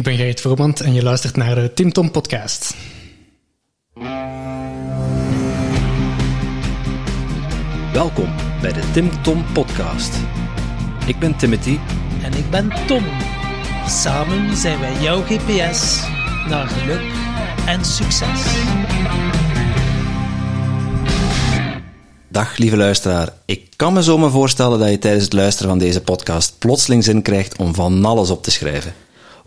Ik ben Gerrit Vromand en je luistert naar de Tim Tom podcast. Welkom bij de Tim Tom podcast. Ik ben Timothy En ik ben Tom. Samen zijn wij jouw GPS naar geluk en succes. Dag lieve luisteraar. Ik kan me zomaar voorstellen dat je tijdens het luisteren van deze podcast plotseling zin krijgt om van alles op te schrijven.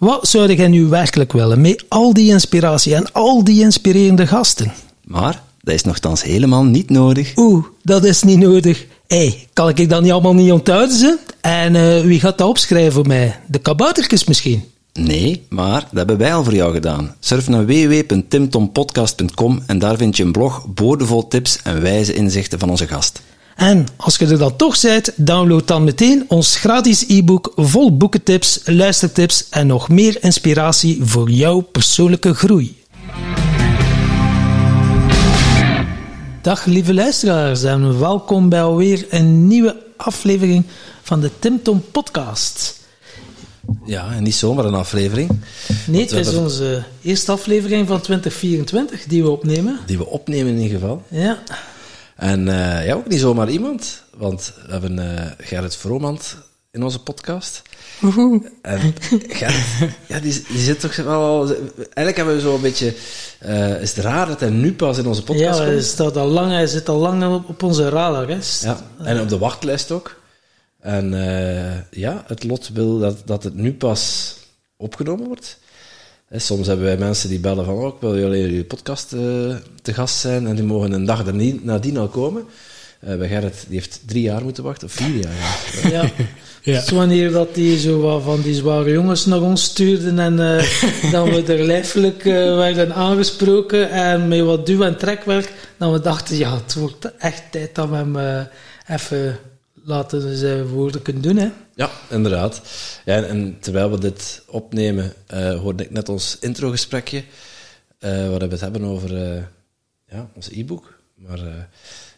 Wat zou jij nu werkelijk willen met al die inspiratie en al die inspirerende gasten? Maar dat is nogthans helemaal niet nodig. Oeh, dat is niet nodig. Hé, hey, kan ik dat niet allemaal niet onthouden? Ze? En eh, wie gaat dat opschrijven voor mij? De kaboutertjes misschien? Nee, maar dat hebben wij al voor jou gedaan. Surf naar www.timtompodcast.com en daar vind je een blog boordevol tips en wijze inzichten van onze gast. En als je er dan toch bent, download dan meteen ons gratis e-book vol boekentips, luistertips en nog meer inspiratie voor jouw persoonlijke groei. Dag lieve luisteraars en welkom bij alweer een nieuwe aflevering van de Tim Tom podcast. Ja, en niet zomaar een aflevering. Nee, het is onze eerste aflevering van 2024 die we opnemen. Die we opnemen in ieder geval. Ja. En uh, ja, ook niet zomaar iemand, want we hebben uh, Gerrit Vromand in onze podcast. Woehoe. En Gerrit, ja, die, die zit toch wel... Eigenlijk hebben we zo een beetje... Uh, is het raar dat hij nu pas in onze podcast ja, komt? hij, staat al lang, hij zit al lang op, op onze radar. Hè. Ja, en op de wachtlijst ook. En ja, het lot wil dat, dat het nu pas opgenomen wordt. Soms hebben wij mensen die bellen van, oh, ik wil jullie jullie podcast uh, te gast zijn en die mogen een dag nadien al komen. Uh, bij Gerrit, die heeft drie jaar moeten wachten, of vier jaar. Ja. ja. Dus wanneer dat die zo wat van die zware jongens naar ons stuurden en uh, dan we er lijfelijk werden aangesproken en met wat duw- en trekwerk, dan we dachten, ja, het wordt echt tijd dat we hem even laten zijn woorden kunnen doen, hè. Ja, inderdaad. Ja, en, en, terwijl we dit opnemen, uh, hoorde ik net ons introgesprekje, uh, waar we het hebben over uh, ja, ons e-book. Maar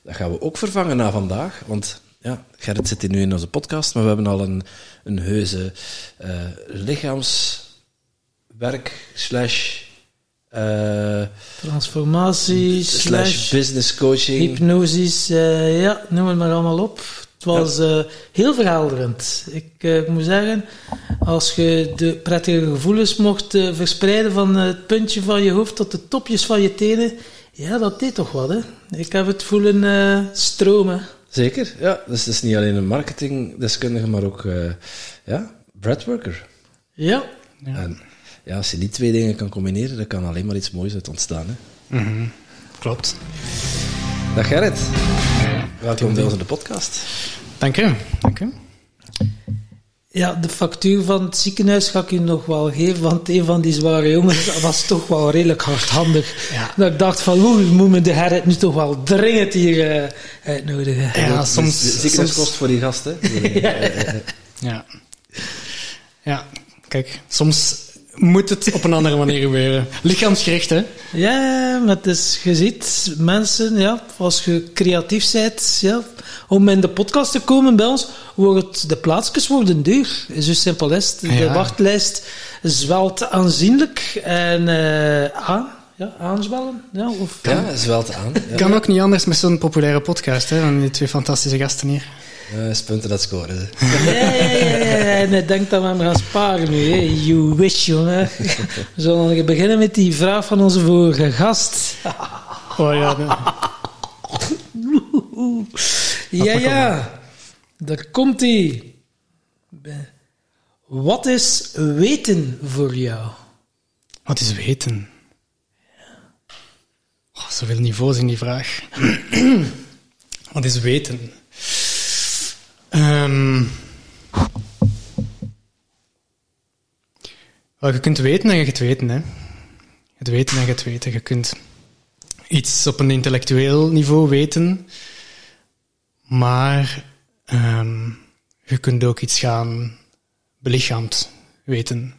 dat gaan we ook vervangen na vandaag, want ja, Gerrit zit hier nu in onze podcast, maar we hebben al een, een heuse lichaamswerk slash... Transformatie, slash business coaching. Hypnosis, ja, noem het maar allemaal op. Het was uh, heel verhelderend. Ik uh, moet zeggen, als je de prettige gevoelens mocht uh, verspreiden van het puntje van je hoofd tot de topjes van je tenen, ja, dat deed toch wat, hè? Ik heb het voelen stromen. Zeker, ja. Dus het is niet alleen een marketingdeskundige, maar ook, ja, breadworker. Ja. ja. En ja, als je die twee dingen kan combineren, dan kan alleen maar iets moois uit ontstaan, hè? Mm -hmm. Klopt. Dag Gerrit. Welkom bij ons in de podcast. Dank u. Dank u. Ja, de factuur van het ziekenhuis ga ik u nog wel geven, want een van die zware jongens was toch wel redelijk hardhandig. Ja. Dat ik dacht van, oeh, moet me de Gerrit nu toch wel dringend hier uh, uitnodigen. Ja, Dus soms... de ziekenhuiskost voor die gasten. ja. ja. Ja, kijk, soms moet het op een andere manier gebeuren. Lichaamsgericht, hè? Ja, maar het is, je ziet mensen, ja, als je creatief bent, ja, om in de podcast te komen bij ons, wordt de plaatsjes worden duur. Zo simpel is het. De Ja. wachtlijst zwelt aanzienlijk en uh, aan, ja, aanzwellen. Ja, of, Ja, te aan. Ja. Kan ook niet anders met zo'n populaire podcast, hè? Van die twee fantastische gasten hier. Uh, is punten dat scoren. Ja, ja, ja, ja. En hij denkt dat we hem gaan sparen nu. Hè. You wish, jongen. We zullen beginnen met die vraag van onze vorige gast. Oh ja, Ja, ja. Daar komt hij. Wat is weten voor jou? wat is weten? Oh, zoveel niveaus in die vraag. wat is weten? Ehm wel, je kunt weten en je kunt weten, hè. Het weten en je het weten. Je kunt iets op een intellectueel niveau weten, maar ehm, je kunt ook iets gaan belichaamd weten.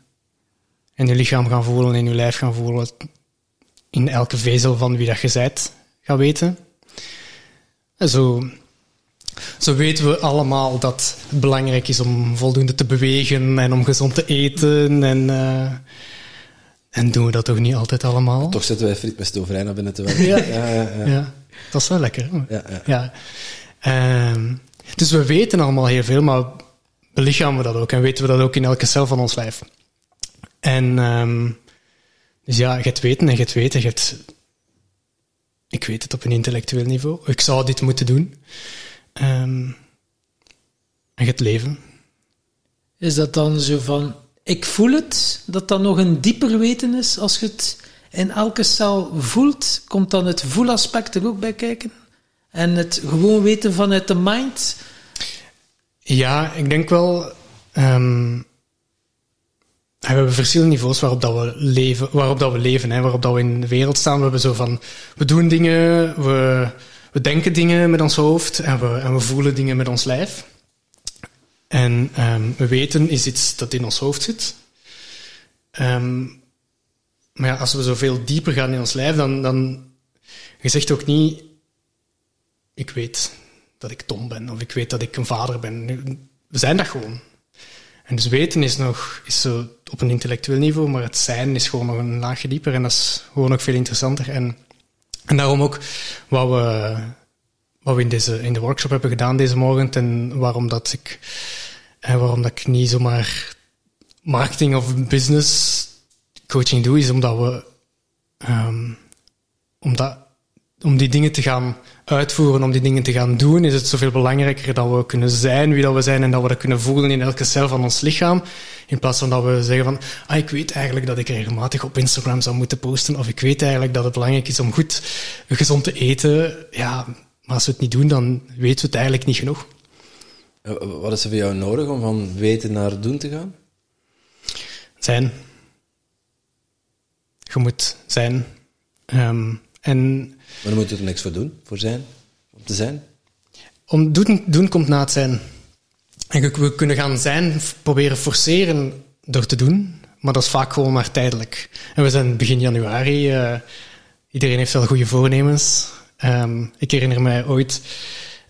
In je lichaam gaan voelen, in je lijf gaan voelen, in elke vezel van wie dat je bent gaan weten. En zo Zo weten we allemaal dat het belangrijk is om voldoende te bewegen en om gezond te eten. En, uh, en doen we dat toch niet altijd allemaal? Toch zetten wij friet met naar binnen te werken. Ja. Ja, ja, ja. dat is wel lekker. Ja, ja. ja. Uh, dus we weten allemaal heel veel, maar belichamen we dat ook en weten we dat ook in elke cel van ons lijf. En um, dus ja, je hebt weten en je hebt weten, je hebt... Ik weet het op een intellectueel niveau. Ik zou dit moeten doen. Um, en je hebt leven. Is dat dan zo van, ik voel het, dat dat nog een dieper weten is? Als je het in elke cel voelt, komt dan het voelaspect er ook bij kijken? En het gewoon weten vanuit de mind? Ja, ik denk wel... Um, we hebben verschillende niveaus waarop dat we leven, waarop dat we leven hè, waarop dat we in de wereld staan. We hebben zo van, we doen dingen, we, we denken dingen met ons hoofd en we, en we voelen dingen met ons lijf. En um, we weten is iets dat in ons hoofd zit. Um, maar als we zoveel dieper gaan in ons lijf, dan, dan je zegt ook niet, ik weet dat ik dom ben, of ik weet dat ik een vader ben. We zijn dat gewoon. En dus weten is nog is zo op een intellectueel niveau, maar het zijn is gewoon nog een laagje dieper en dat is gewoon ook veel interessanter. En, en daarom ook wat we, wat we in, deze, in de workshop hebben gedaan deze morgen en waarom dat ik, en waarom dat ik niet zomaar marketing of business coaching doe, is omdat we um, omdat, om die dingen te gaan uitvoeren, om die dingen te gaan doen, is het zoveel belangrijker dat we kunnen zijn wie dat we zijn en dat we dat kunnen voelen in elke cel van ons lichaam. In plaats van dat we zeggen van, ah, ik weet eigenlijk dat ik regelmatig op Instagram zou moeten posten, of ik weet eigenlijk dat het belangrijk is om goed gezond te eten. Ja, maar als we het niet doen, dan weten we het eigenlijk niet genoeg. Eh, wat is er voor jou nodig om van weten naar doen te gaan? Zijn. Je moet zijn. Um, en, maar dan moet je er niks voor doen, voor zijn, om te zijn? Om doen, doen komt na het zijn. En we kunnen gaan zijn, proberen forceren door te doen, maar dat is vaak gewoon maar tijdelijk. En we zijn begin januari, uh, iedereen heeft wel goede voornemens. Um, ik herinner mij ooit,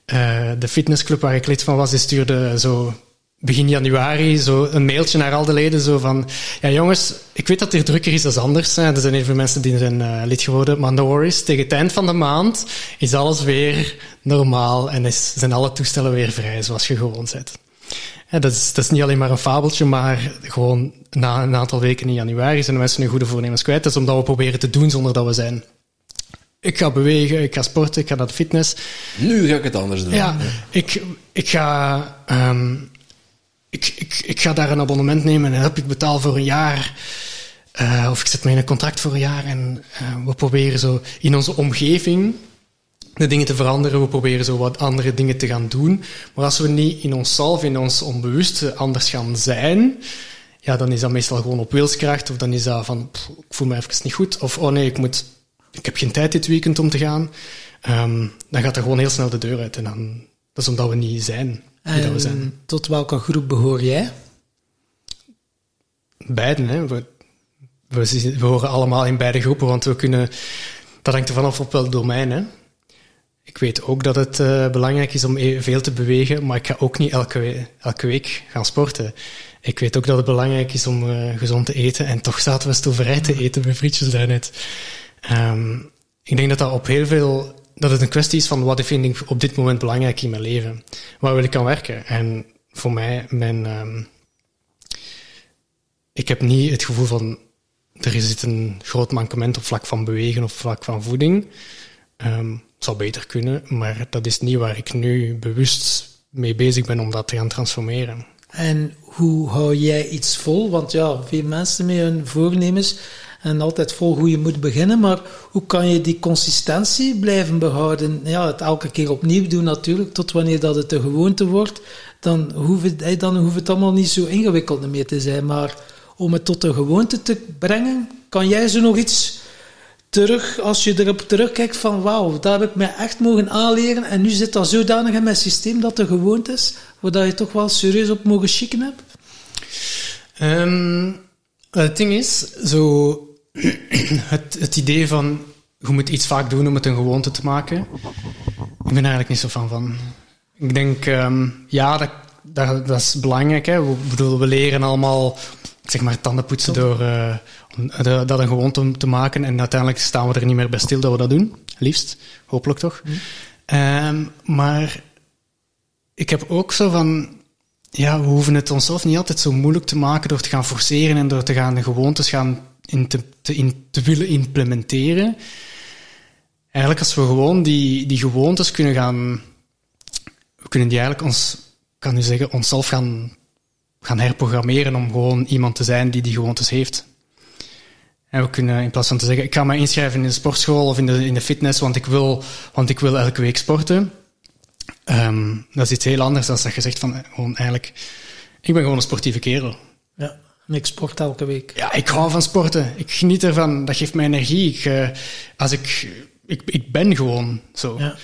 uh, de fitnessclub waar ik lid van was, die stuurde zo begin januari zo een mailtje naar al de leden zo van ja jongens, ik weet dat het hier drukker is dan anders. Hè. Er zijn veel mensen die zijn uh, lid geworden, maar no worries. Tegen het eind van de maand is alles weer normaal en is, zijn alle toestellen weer vrij zoals je gewoon bent. Ja, dat, is, dat is niet alleen maar een fabeltje, maar gewoon na een aantal weken in januari zijn de mensen hun goede voornemens kwijt. Dat is omdat we proberen te doen zonder dat we zijn. Ik ga bewegen, ik ga sporten, ik ga naar de fitness. Nu ga ik het anders doen. Ja, ik, ik ga um, ik, ik, ik ga daar een abonnement nemen en heb ik betaal voor een jaar. Uh, of ik zet me in een contract voor een jaar en uh, we proberen zo in onze omgeving de dingen te veranderen. We proberen zo wat andere dingen te gaan doen. Maar als we niet in onszelf, in ons onbewuste anders gaan zijn, ja, dan is dat meestal gewoon op wilskracht. Of dan is dat van, ik voel me even niet goed. Of, oh nee, ik, moet, ik heb geen tijd dit weekend om te gaan. Um, dan gaat er gewoon heel snel de deur uit. En dan, dat is omdat we niet zijn. We zijn. tot welke groep behoor jij? Beiden, hè. We, we, we, horen allemaal in beide groepen, want we kunnen... Dat hangt er vanaf op welk domein, hè. Ik weet ook dat het uh, belangrijk is om e- veel te bewegen, maar ik ga ook niet elke, elke week gaan sporten. Ik weet ook dat het belangrijk is om uh, gezond te eten, en toch zaten we stoverij te eten bij frietjes daarnet. Um, ik denk dat dat op heel veel dat het een kwestie is van wat vind ik op dit moment belangrijk in mijn leven. Waar wil ik aan werken? En voor mij, mijn, um, ik heb niet het gevoel van er zit een groot mankement op vlak van bewegen of vlak van voeding. Um, het zou beter kunnen, maar dat is niet waar ik nu bewust mee bezig ben om dat te gaan transformeren. En hoe hou jij iets vol? Want ja, veel mensen met hun voornemens en altijd vol hoe je moet beginnen. Maar hoe kan je die consistentie blijven behouden? Ja, het elke keer opnieuw doen natuurlijk, tot wanneer dat het een gewoonte wordt. Dan hoeft het, dan hoeft het allemaal niet zo ingewikkeld meer te zijn. Maar om het tot een gewoonte te brengen, kan jij zo nog iets terug, als je erop terugkijkt van wauw, daar heb ik mij echt mogen aanleren en nu zit dat zodanig in mijn systeem dat het gewoond is, waar je toch wel serieus op mogen schikken hebt? Um, het ding is, zo het, het idee van je moet iets vaak doen om het een gewoonte te maken. Ik ben eigenlijk niet zo van van. Ik denk, ehm, ja, dat, dat, dat is belangrijk. Hè. We, bedoel, we leren allemaal, zeg maar, tandenpoetsen door uh, dat een gewoonte te maken. En uiteindelijk staan we er niet meer bij stil dat we dat doen. Liefst. Hopelijk toch. Mm. Um, maar ik heb ook zo van, ja, we hoeven het onszelf niet altijd zo moeilijk te maken door te gaan forceren en door te gaan de gewoontes gaan in te, in, te willen implementeren. Eigenlijk als we gewoon die, die gewoontes kunnen gaan, we kunnen die eigenlijk ons, kan u zeggen, onszelf gaan, gaan herprogrammeren om gewoon iemand te zijn die die gewoontes heeft. En we kunnen in plaats van te zeggen, ik ga me inschrijven in de sportschool of in de, in de fitness, want ik wil, want ik wil elke week sporten Um, dat is iets heel anders dan dat je zegt van eh, gewoon eigenlijk, ik ben gewoon een sportieve kerel. Ja, en ik sport elke week. Ja, ik hou van sporten. Ik geniet ervan. Dat geeft mij energie. Ik, uh, als ik, ik, ik ben gewoon zo. Ja.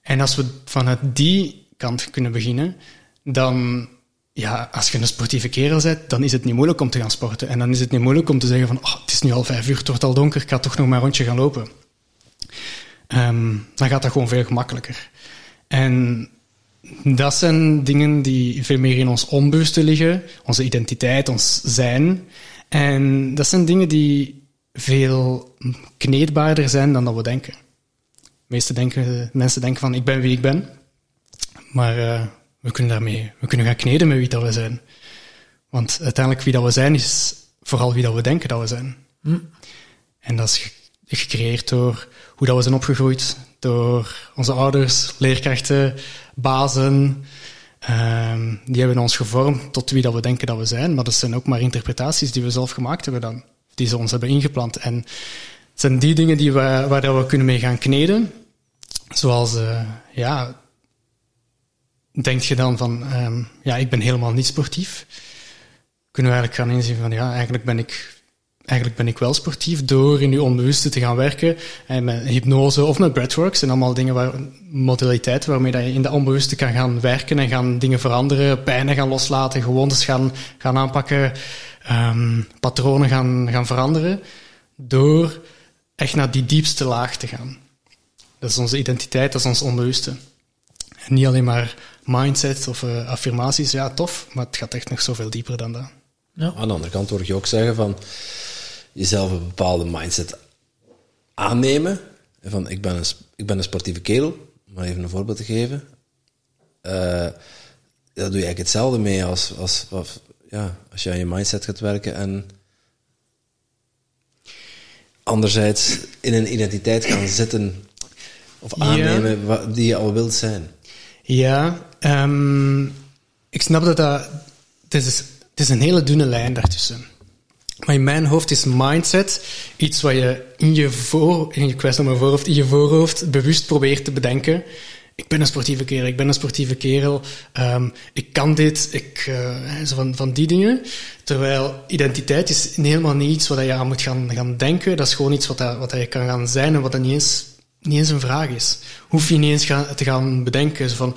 En als we vanuit die kant kunnen beginnen, dan, ja, als je een sportieve kerel bent, dan is het niet moeilijk om te gaan sporten. En dan is het niet moeilijk om te zeggen van, oh, het is nu al vijf uur, het wordt al donker, ik ga toch nog maar een rondje gaan lopen. Um, dan gaat dat gewoon veel gemakkelijker. En dat zijn dingen die veel meer in ons onbewuste liggen, onze identiteit, ons zijn. En dat zijn dingen die veel kneedbaarder zijn dan dat we denken. De meeste denken, mensen denken van ik ben wie ik ben, maar uh, we kunnen daarmee, we kunnen gaan kneden met wie dat we zijn. Want uiteindelijk wie dat we zijn is vooral wie dat we denken dat we zijn. Hm. En dat is gecreëerd door hoe dat we zijn opgegroeid, door onze ouders, leerkrachten, bazen. Uh, die hebben ons gevormd tot wie dat we denken dat we zijn. Maar dat zijn ook maar interpretaties die we zelf gemaakt hebben dan. Die ze ons hebben ingeplant. En het zijn die dingen die we, waar we kunnen mee gaan kneden. Zoals, uh, ja, denk je dan van, um, ja, ik ben helemaal niet sportief. Kunnen we eigenlijk gaan inzien van, ja, eigenlijk ben ik eigenlijk ben ik wel sportief door in je onbewuste te gaan werken. En met hypnose of met breathworks en allemaal dingen waar, modaliteiten waarmee dat je in de onbewuste kan gaan werken en gaan dingen veranderen, pijnen gaan loslaten, gewoontes gaan, gaan aanpakken, um, patronen gaan, gaan veranderen. Door echt naar die diepste laag te gaan. Dat is onze identiteit, dat is ons onbewuste. En niet alleen maar mindset of uh, affirmaties, ja tof, maar het gaat echt nog zoveel dieper dan dat. Ja. Aan de andere kant hoor je ook zeggen van jezelf een bepaalde mindset aannemen. Van, ik ben een, ik ben een sportieve kerel, maar even een voorbeeld te geven. Uh, daar doe je eigenlijk hetzelfde mee als, als, als, ja, als je aan je mindset gaat werken en anderzijds in een identiteit gaan zitten of aannemen ja. die je al wilt zijn. Ja, um, ik snap dat dat... Het is, het is een hele dunne lijn daartussen. Maar in mijn hoofd is mindset iets wat je in je voor, in je kwestie mijn voorhoofd, in je voorhoofd bewust probeert te bedenken. Ik ben een sportieve kerel, ik ben een sportieve kerel, um, ik kan dit, ik, uh, zo van, van die dingen. Terwijl identiteit is helemaal niet iets wat je aan moet gaan, gaan denken. Dat is gewoon iets wat, wat je kan gaan zijn en wat dat niet eens, niet eens een vraag is. Hoef je niet eens gaan, te gaan bedenken. Zo van,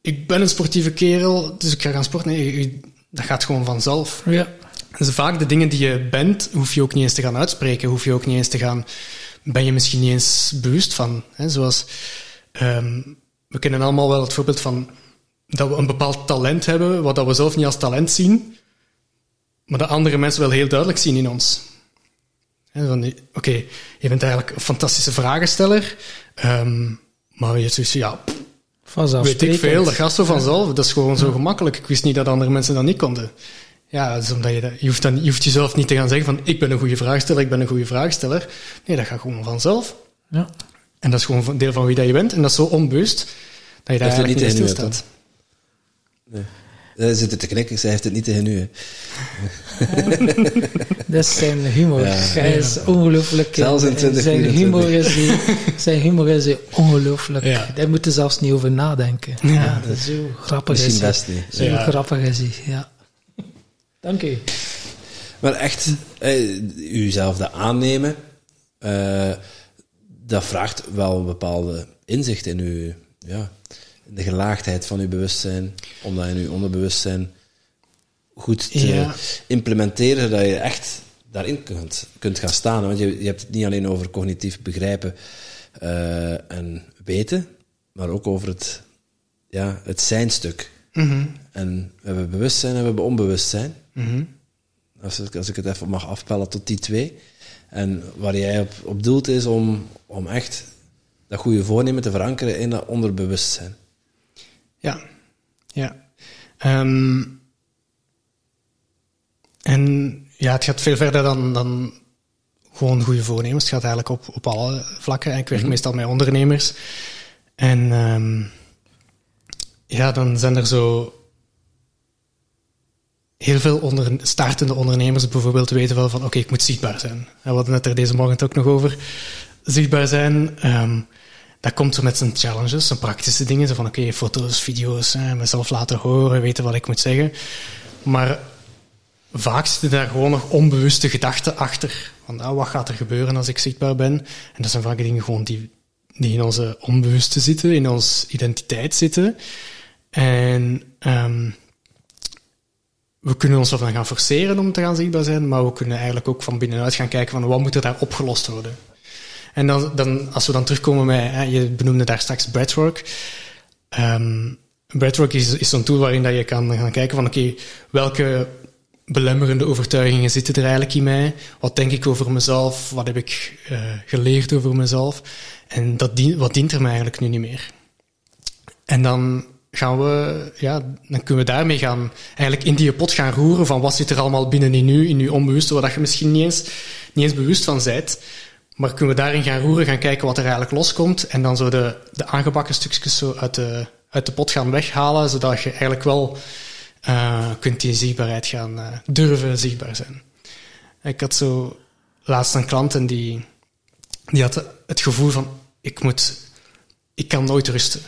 ik ben een sportieve kerel, dus ik ga gaan sporten. Nee, dat gaat gewoon vanzelf. Ja. Dus vaak de dingen die je bent, hoef je ook niet eens te gaan uitspreken, hoef je ook niet eens te gaan, ben je misschien niet eens bewust van. Hè? Zoals, um, we kennen allemaal wel het voorbeeld van dat we een bepaald talent hebben, wat dat we zelf niet als talent zien, maar dat andere mensen wel heel duidelijk zien in ons. Oké, okay, je bent eigenlijk een fantastische vragensteller, um, maar je zegt, ja, weet ik veel, dat gaat zo vanzelf. Dat is gewoon zo gemakkelijk. Ik wist niet dat andere mensen dat niet konden. Ja, dus omdat je, je, hoeft dan, je hoeft jezelf niet te gaan zeggen van ik ben een goede vraagsteller, ik ben een goede vraagsteller. Nee, dat gaat gewoon vanzelf. Ja. En dat is gewoon een deel van wie dat je bent. En dat is zo onbewust dat je daar eigenlijk niet, niet stilstaat. Nee. Ze zitten te knikken, zij heeft het niet tegen u. dat is zijn humor. Ja. Hij is ongelooflijk. Zelfs in 20, zijn, humor is die, zijn humor is ongelooflijk. Ja. Daar moeten zelfs niet over nadenken. Ja, ja dat is zo grappig. Misschien is best niet. Zo grappig is hij, ja. Dank u. Maar echt, eh, uzelf dat aannemen, uh, dat vraagt wel een bepaalde inzicht in uw, ja, de gelaagdheid van uw bewustzijn, om dat in uw onderbewustzijn goed te implementeren, zodat je echt daarin kunt, kunt gaan staan. Want je, je hebt het niet alleen over cognitief begrijpen uh, en weten, maar ook over het ja, het zijnstuk. Mhm. En we hebben bewustzijn en we hebben onbewustzijn. Mhm. Als ik, als ik het even mag afpellen tot die twee. En waar jij op, op doelt is om, om echt dat goede voornemen te verankeren in dat onderbewustzijn. Ja, ja. Ehm, en ja, het gaat veel verder dan, dan gewoon goede voornemens. Het gaat eigenlijk op, op alle vlakken. En ik werk meestal met ondernemers. En ehm, ja, dan zijn er zo heel veel onder, startende ondernemers bijvoorbeeld weten wel van oké, ik moet zichtbaar zijn. En we hadden het er deze morgen ook nog over. Zichtbaar zijn, ehm, dat komt zo met zijn challenges, zijn praktische dingen. Zo van oké, foto's, video's, mezelf laten horen, weten wat ik moet zeggen. Maar vaak zitten daar gewoon nog onbewuste gedachten achter. Van ah, wat gaat er gebeuren als ik zichtbaar ben? En dat zijn vaak dingen gewoon die, die in onze onbewuste zitten, in onze identiteit zitten. En ehm, we kunnen ons ervan gaan forceren om te gaan zichtbaar zijn, maar we kunnen eigenlijk ook van binnenuit gaan kijken van wat moet er daar opgelost worden. En dan, dan, als we dan terugkomen bij, je benoemde daar straks breathwork. Um, is, is zo'n tool waarin dat je kan gaan kijken van oké, welke belemmerende overtuigingen zitten er eigenlijk in mij? Wat denk ik over mezelf? Wat heb ik uh, geleerd over mezelf? En dat wat dient er mij eigenlijk nu niet meer? En dan gaan we, ja, dan kunnen we daarmee gaan, eigenlijk in die pot gaan roeren van wat zit er allemaal binnen in u, in uw onbewuste, waar je misschien niet eens, niet eens bewust van bent. Maar kunnen we daarin gaan roeren, gaan kijken wat er eigenlijk loskomt en dan zo de, de aangebakken stukjes zo uit de, uit de pot gaan weghalen, zodat je eigenlijk wel uh, kunt die zichtbaarheid gaan uh, durven zichtbaar zijn. Ik had zo laatst een klant en die, die had het gevoel van, ik moet, ik kan nooit rusten.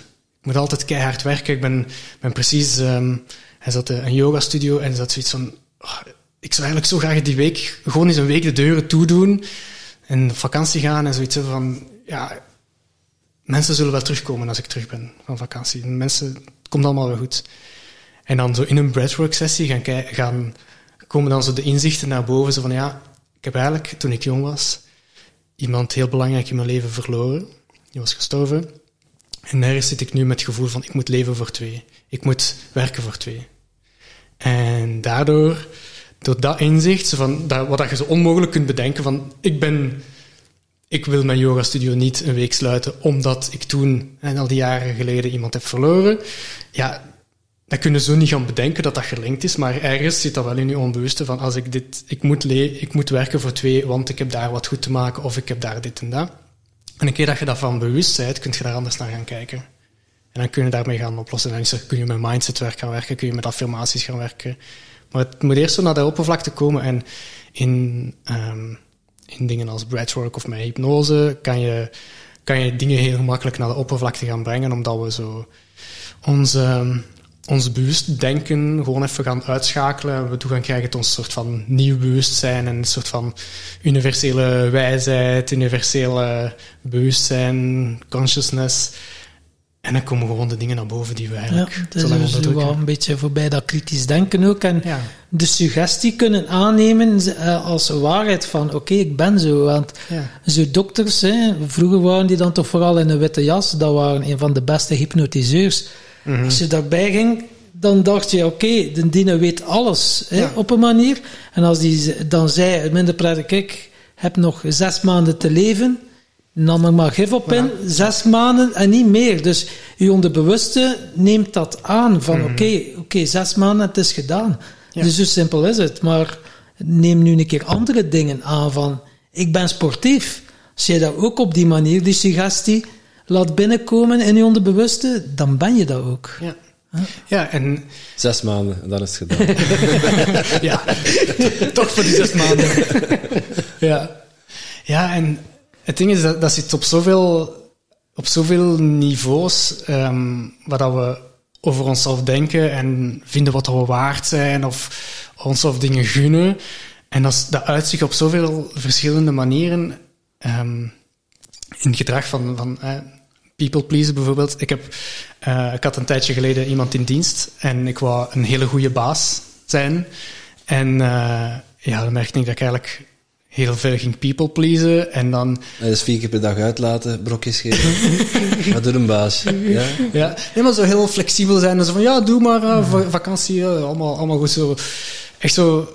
Ik moet altijd keihard werken. Ik ben, ben precies, um, hij zat in een yoga studio en zat zoiets van, oh, ik zou eigenlijk zo graag die week, gewoon eens een week de deuren toedoen en op vakantie gaan en zoiets van, ja, mensen zullen wel terugkomen als ik terug ben van vakantie. Mensen, het komt allemaal wel goed. En dan zo in een breathwork sessie gaan, gaan komen dan zo de inzichten naar boven. Zo van ja, ik heb eigenlijk toen ik jong was iemand heel belangrijk in mijn leven verloren. Die was gestorven. En nergens zit ik nu met het gevoel van ik moet leven voor twee. Ik moet werken voor twee. En daardoor, door dat inzicht, van dat, wat je zo onmogelijk kunt bedenken van ik ben, ik wil mijn yoga studio niet een week sluiten omdat ik toen, en al die jaren geleden, iemand heb verloren. Ja, dat kunnen zo niet gaan bedenken dat dat gelinkt is, maar ergens zit dat wel in je onbewuste van als ik dit, ik moet, le ik moet werken voor twee, want ik heb daar wat goed te maken of ik heb daar dit en dat. En een keer dat je daarvan bewust bent, kun je daar anders naar gaan kijken. En dan kun je daarmee gaan oplossen. En dan kun je met mindsetwerk gaan werken, kun je met affirmaties gaan werken. Maar het moet eerst zo naar de oppervlakte komen. En in, um, in dingen als breathwork of met hypnose kan je, kan je dingen heel gemakkelijk naar de oppervlakte gaan brengen, omdat we zo onze ons bewust denken gewoon even gaan uitschakelen. En we toe gaan krijgen tot een soort van nieuw bewustzijn en een soort van universele wijsheid, universele bewustzijn, consciousness. En dan komen gewoon de dingen naar boven die we eigenlijk ja, zo lang dus wel een beetje voorbij dat kritisch denken ook. En ja. de suggestie kunnen aannemen uh, als waarheid van oké, okay, ik ben zo. Want ja. zo dokters, hè, vroeger waren die dan toch vooral in een witte jas. Dat waren een van de beste hypnotiseurs. Mhm. Als je daarbij ging, dan dacht je, oké, okay, de Dine weet alles hè, op een manier. En als die dan zei, minder prettig, ik heb nog zes maanden te leven, nam er maar gif op in, zes maanden en niet meer. Dus je onderbewuste neemt dat aan, van mhm. oké, oké, zes maanden, het is gedaan. Dus zo simpel is het. Maar neem nu een keer andere dingen aan van, ik ben sportief. Als je dat ook op die manier, die suggestie laat binnenkomen in je onderbewuste, dan ben je dat ook. Ja. Ja, en... Zes maanden, en dan is het gedaan. ja, toch voor die zes maanden. ja. Ja, en het ding is, dat, dat zit op zoveel, op zoveel niveaus, um, waar dat we over onszelf denken en vinden wat we waard zijn, of onszelf dingen gunnen. En dat, dat uitzicht op zoveel verschillende manieren. Um, in het gedrag van, van uh, people pleasen bijvoorbeeld. Ik, heb, uh, ik had een tijdje geleden iemand in dienst en ik wou een hele goede baas zijn. En uh, ja, dan merkte ik dat ik eigenlijk heel veel ging people pleasen. En dan, En dus vier keer per dag uitlaten, brokjes geven. Wat doet een baas? Ja? ja, nee, maar zo heel flexibel zijn. En zo van, ja, doe maar, eh, va- vakantie, eh, allemaal, allemaal goed zo. Echt zo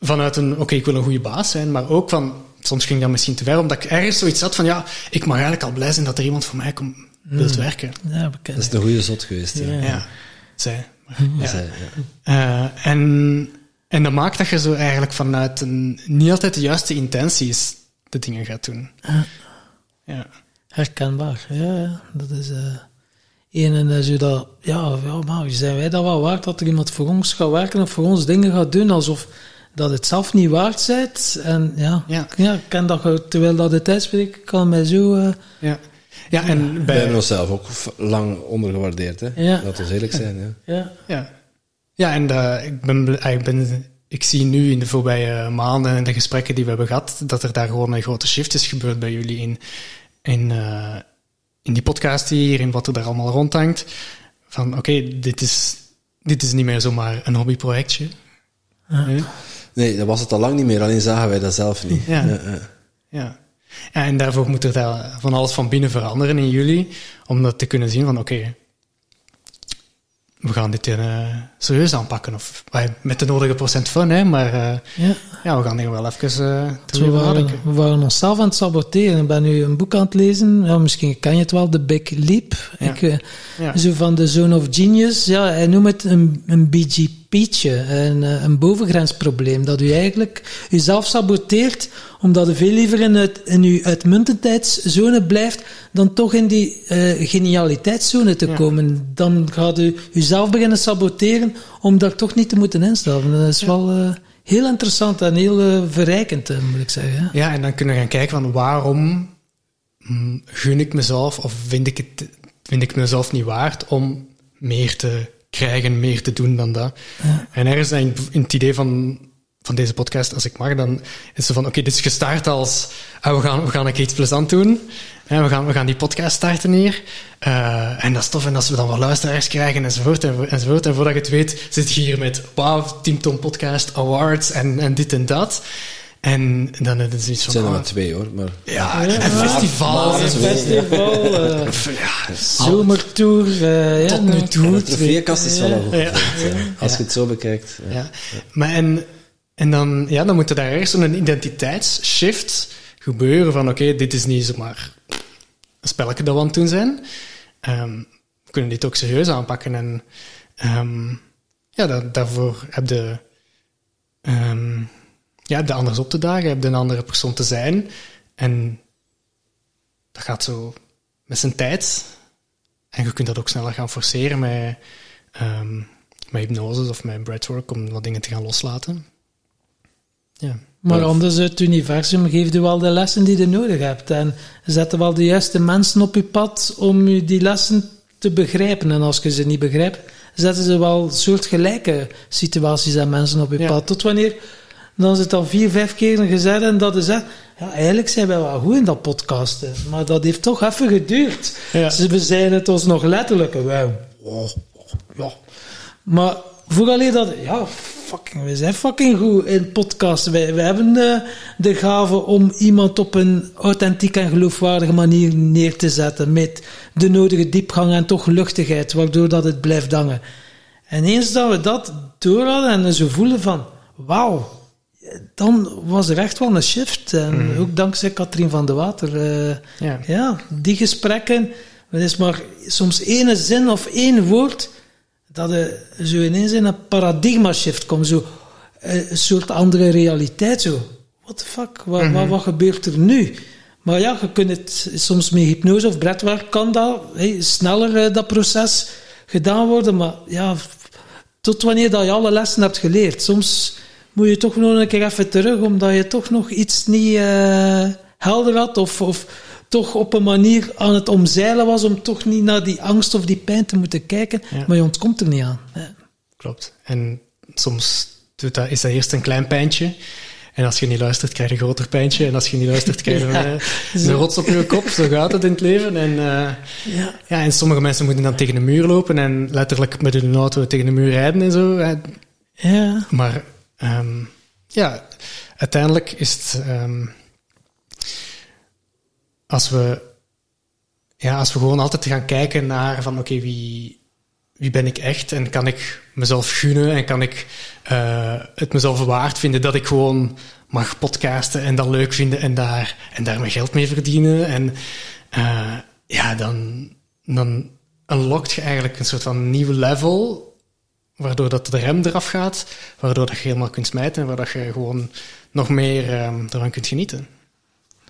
vanuit een, oké, ik wil een goede baas zijn, maar ook van, soms ging dat misschien te ver, omdat ik ergens zoiets had van, ja, ik mag eigenlijk al blij zijn dat er iemand voor mij komt, wilt werken. Ja, bekend. Dat is een goede zot geweest. Ja. Ja. Ja, zij. Ja. Zij, ja. Eh, en, en dat maakt dat je zo eigenlijk vanuit een, niet altijd de juiste intenties de dingen gaat doen. Ja. Herkenbaar, ja, ja. Dat is eh één en dan zo dat, ja, ja, maar zijn wij dat wel waard dat er iemand voor ons gaat werken of voor ons dingen gaat doen, alsof dat het zelf niet waard zijt. En ja, Ja. ja. ik ken dat, terwijl dat het uitspreekt, kan mij zo, eh, Ja, ja en We bij, hebben onszelf ook lang ondergewaardeerd. Hè? Ja. Laten we eerlijk zijn. Ja. ja. ja. ja, en eh, ik, ben, bl- ik, ben, ik zie nu in de voorbije maanden en de gesprekken die we hebben gehad, dat er daar gewoon een grote shift is gebeurd bij jullie in, in, eh, in die podcast hier, in wat er daar allemaal rondhangt. Van oké, dit, is, dit is niet meer zomaar een hobbyprojectje. Nee? Nee, dat was het al lang niet meer, alleen zagen wij dat zelf niet. Ja. Ja, ja. Ja. ja, en daarvoor moet er daar van alles van binnen veranderen in jullie, om dat te kunnen zien van oké, we gaan dit eh, serieus aanpakken. Of, met de nodige procent fun, hè, maar eh, ja. Ja, we gaan hier wel even uh, Dus we, waren, we waren onszelf aan het saboteren. Ik ben nu een boek aan het lezen. Ja, misschien ken je het wel, The Big Leap. Ja. Ik, eh, Ja. Zo van de Zone of Genius. Ja, hij noemt het een, een BGP'tje, een, eh, een bovengrensprobleem. Dat u eigenlijk jezelf saboteert, omdat u veel liever in, het, in uw uitmuntendheidszone blijft, dan toch in die eh, genialiteitszone te komen. Dan gaat u uzelf beginnen saboteren, om daar toch niet te moeten instappen. Dat is wel heel interessant en heel eh, verrijkend, eh, moet ik zeggen. Ja, en dan kunnen we gaan kijken van waarom mm, gun ik mezelf of vind ik, het, vind ik mezelf niet waard om meer te krijgen, meer te doen dan dat. En ergens in het idee van, van deze podcast, als ik mag, dan is het zo van, oké, dit is gestart als, ah, we, gaan, we gaan een keer iets plezant doen. En we gaan, we gaan die podcast starten hier. Eh, en dat is tof. En als we dan wel luisteraars krijgen enzovoort, en, enzovoort. En voordat je het weet, zit je hier met, wauw, Team Tom Podcast Awards en, en dit en dat. En dan is het zoiets Het van, zijn er ah, maar twee hoor, maar... ja, en festivals maar- en zo. Festival, eh, Ja, zomertour. eh, ja, Tot nu nou, toe. De trofeekast is wel Ja. al goed Ja. gevuld, hè. Als je het zo bekijkt. ja. Ja. Maar en, en dan, ja, dan moet er daar ergens zo'n identiteitsshift gebeuren van oké, dit is niet zomaar een spelletje dat we aan het doen zijn. Ehm, we kunnen dit ook serieus aanpakken en ehm, ja, da- daarvoor heb je, ehm, ja, je anders op te dagen, heb je een andere persoon te zijn en dat gaat zo met zijn tijd en je kunt dat ook sneller gaan forceren met, met hypnose of met breathwork om wat dingen te gaan loslaten. Ja. Maar anders, het universum geeft u wel de lessen die je nodig hebt. En zet wel de juiste mensen op je pad om u die lessen te begrijpen. En als je ze niet begrijpt, zetten ze wel soortgelijke situaties en mensen op je Ja. pad. Tot wanneer dan is het al vier, vijf keer gezegd en dat is zegt, ja, eigenlijk zijn wij wel goed in dat podcasten. Maar dat heeft toch even geduurd. Ja. Ze we zijn het ons nog letterlijk. Wij, oh, ja. Maar vooral dat, ja, fucking, we zijn fucking goed in podcasten. Wij, wij hebben de, de gave om iemand op een authentieke en geloofwaardige manier neer te zetten. Met de nodige diepgang en toch luchtigheid, waardoor dat het blijft hangen. En eens dat we dat door hadden en zo voelen van, wauw, dan was er echt wel een shift. En ook dankzij Katrien van de Water. eh, Ja. ja, die gesprekken, het is maar soms één zin of één woord, dat er zo ineens in een paradigma shift komt. Zo, eh, een soort andere realiteit. Zo, what the fuck, wat, wat, wat gebeurt er nu? Maar ja, je kunt het soms met hypnose of breathwork kan dat sneller eh, dat proces gedaan worden. Maar ja, tot wanneer dat je alle lessen hebt geleerd. Soms moet je toch nog een keer even terug, omdat je toch nog iets niet eh, helder had. Of, of toch op een manier aan het omzeilen was om toch niet naar die angst of die pijn te moeten kijken. Ja. Maar je ontkomt er niet aan. Ja. Klopt. En soms doet dat, is dat eerst een klein pijntje. En als je niet luistert, krijg je een groter pijntje. En als je niet luistert, krijg je Ja, een, eh, een rots op je kop. Zo gaat het in het leven. En, eh, Ja. ja, en sommige mensen moeten dan tegen de muur lopen en letterlijk met hun auto tegen de muur rijden en zo. Ja. Maar ehm, ja, uiteindelijk is het... ehm, als we... Ja, als we gewoon altijd gaan kijken naar van... Oké, wie, wie ben ik echt? En kan ik mezelf gunnen? En kan ik eh, het mezelf waard vinden dat ik gewoon mag podcasten en dat leuk vinden en daar, en daar mijn geld mee verdienen? En eh, ja, dan, dan unlockt je eigenlijk een soort van nieuw level waardoor dat de rem eraf gaat, waardoor dat je helemaal kunt smijten en waardoor je gewoon nog meer ehm, ervan kunt genieten.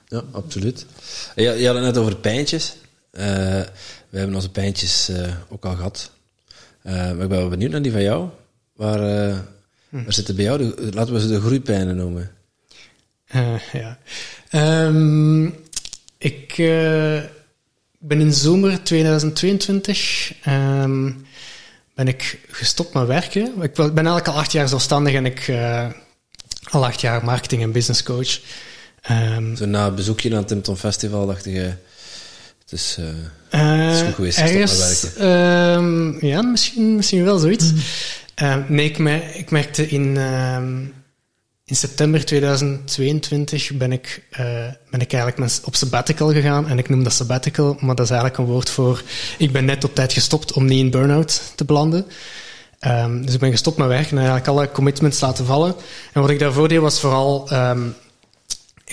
Ja, absoluut. Ja, je had het net over pijntjes. Eh, we hebben onze pijntjes eh, ook al gehad. Eh, maar ik ben wel benieuwd naar die van jou. Waar, eh, waar zitten bij jou, de, laten we ze de groeipijnen noemen. Eh, ja. Ehm, ik eh, ben in zomer 2022 ehm, ben ik gestopt met werken. Ik ben eigenlijk al acht jaar zelfstandig en ik eh, al acht jaar marketing en business coach. Ehm, Zo na een bezoekje aan het Timpton Festival dacht je, het is... eh, is goed geweest, eh, stop met ergens, ehm, ja, misschien, misschien wel zoiets. Ehm, nee, ik, mer- ik merkte in, in september 2022 ben ik, eh, ben ik eigenlijk op sabbatical gegaan. En ik noem dat sabbatical, maar dat is eigenlijk een woord voor... Ik ben net op tijd gestopt om niet in burn-out te belanden. Dus ik ben gestopt met werk en eigenlijk alle commitments laten vallen. En wat ik daarvoor deed was vooral...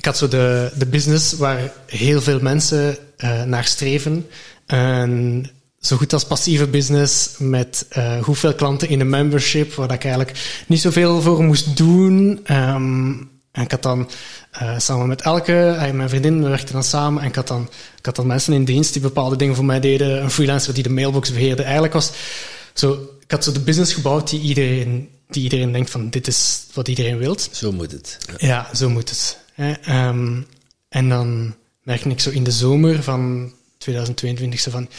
ik had zo de, de business waar heel veel mensen eh, naar streven. Een zo goed als passieve business met eh hoeveel klanten in een membership, waar ik eigenlijk niet zoveel voor moest doen. Ehm, en ik had dan eh, samen met Elke, en mijn vriendin, we werkten dan samen. En ik had, dan, ik had dan mensen in dienst die bepaalde dingen voor mij deden. Een freelancer die de mailbox beheerde. Eigenlijk was zo, ik had zo de business gebouwd die iedereen, die iedereen denkt van dit is wat iedereen wilt. zo moet het. Ja. Ja, zo moet het. Ehm, en dan merkte ik zo in de zomer van 2022 zo van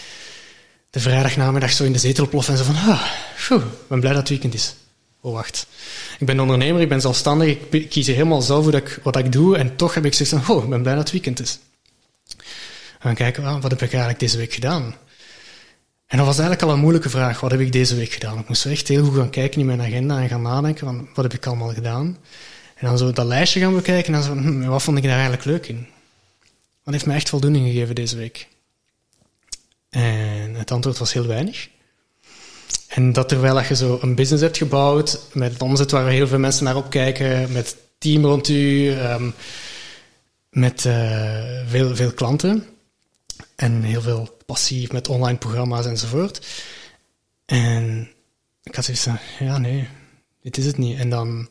de vrijdagnamiddag zo in de zetel ploffen en zo van ah, phew, ben blij dat het weekend is. Oh, wacht. Ik ben ondernemer, ik ben zelfstandig, ik kies helemaal zelf hoe ik, wat ik doe en toch heb ik zoiets van, oh, ik ben blij dat het weekend is. En dan kijken, ah, wat heb ik eigenlijk deze week gedaan? En dat was eigenlijk al een moeilijke vraag. Wat heb ik deze week gedaan? Ik moest echt heel goed gaan kijken in mijn agenda en gaan nadenken van, wat heb ik allemaal gedaan? En dan zo dat lijstje gaan bekijken en dan zo, hm, wat vond ik daar eigenlijk leuk in? Wat heeft mij echt voldoening gegeven deze week? En het antwoord was heel weinig. En dat terwijl je zo een business hebt gebouwd, met omzet waar heel veel mensen naar opkijken, met team rond u, ehm, met eh, veel, veel klanten en heel veel passief met online programma's enzovoort. En ik had zoiets van, ja nee, dit is het niet. En dan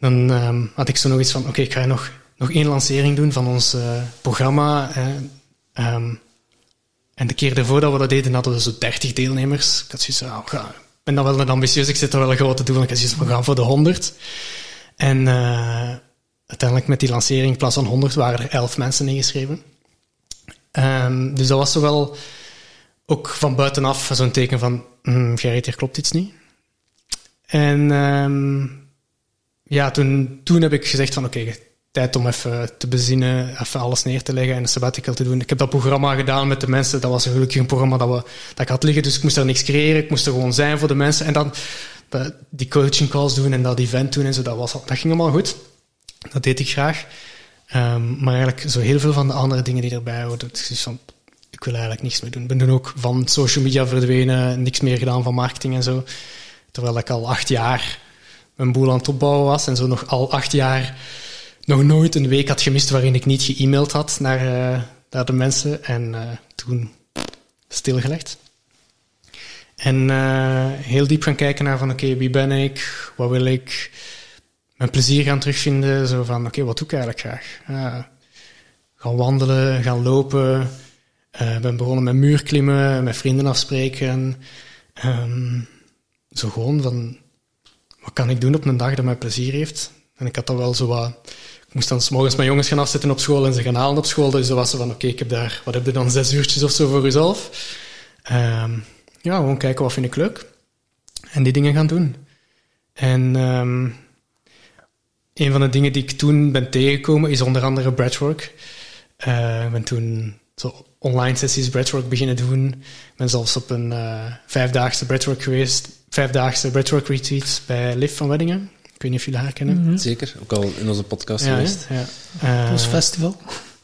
dan ehm, had ik zo nog iets van, oké, ik ga nog, nog één lancering doen van ons eh, programma. Ehm, en de keer daarvoor dat we dat deden, hadden we zo 30 deelnemers. Ik had zoiets van, oh, ga, ik ben dan wel een ambitieus, ik zit er wel een grote doel. Ik had zoiets van, we gaan voor de 100. En eh, uiteindelijk met die lancering, in plaats van 100, waren er 11 mensen ingeschreven. Ehm, dus dat was zo wel ook van buitenaf zo'n teken van, hm, Gerrit, hier klopt iets niet. En ja, toen, toen heb ik gezegd van oké, tijd om even te bezinnen, even alles neer te leggen en een sabbatical te doen. Ik heb dat programma gedaan met de mensen. Dat was gelukkig een programma dat, we, dat ik had liggen, dus ik moest daar niks creëren. Ik moest er gewoon zijn voor de mensen. En dan dat- die coaching calls doen en dat event doen en zo, dat, was, dat ging allemaal goed. Dat deed ik graag. Ehm, maar eigenlijk zo heel veel van de andere dingen die erbij is zoiets van, ik wil eigenlijk niks meer doen. Ik ben toen ook van social media verdwenen, niks meer gedaan van marketing en zo. Terwijl ik al acht jaar mijn boel aan het opbouwen was en zo nog al acht jaar nog nooit een week had gemist waarin ik niet ge-mailed had naar, eh, naar de mensen. En eh, toen stilgelegd. En eh, heel diep gaan kijken naar van oké, wie ben ik? Wat wil ik? Mijn plezier gaan terugvinden. Zo van oké, wat doe ik eigenlijk graag? Gaan wandelen, gaan lopen. Ben begonnen met muurklimmen, met vrienden afspreken. Ehm, zo gewoon van wat kan ik doen op een dag dat mij plezier heeft? En ik had dat wel zo wat... Ik moest dan 's morgens mijn jongens gaan afzetten op school en ze gaan halen op school. Dus dat was zo van, oké, ik heb daar... Wat heb je dan? Zes uurtjes of zo voor jezelf? Ehm, ja, gewoon kijken wat vind ik leuk. En die dingen gaan doen. En ehm, een van de dingen die ik toen ben tegengekomen is onder andere breathwork. Eh, ik ben toen zo online sessies breathwork beginnen doen. Ik ben zelfs op een eh, vijfdaagse breathwork geweest. Vijfdaagse breathwork retreat bij Liv van Weddingen. Ik weet niet of jullie haar kennen. Mhm. Zeker, ook al in onze podcast Ja, geweest. ja. Eh, Ons festival.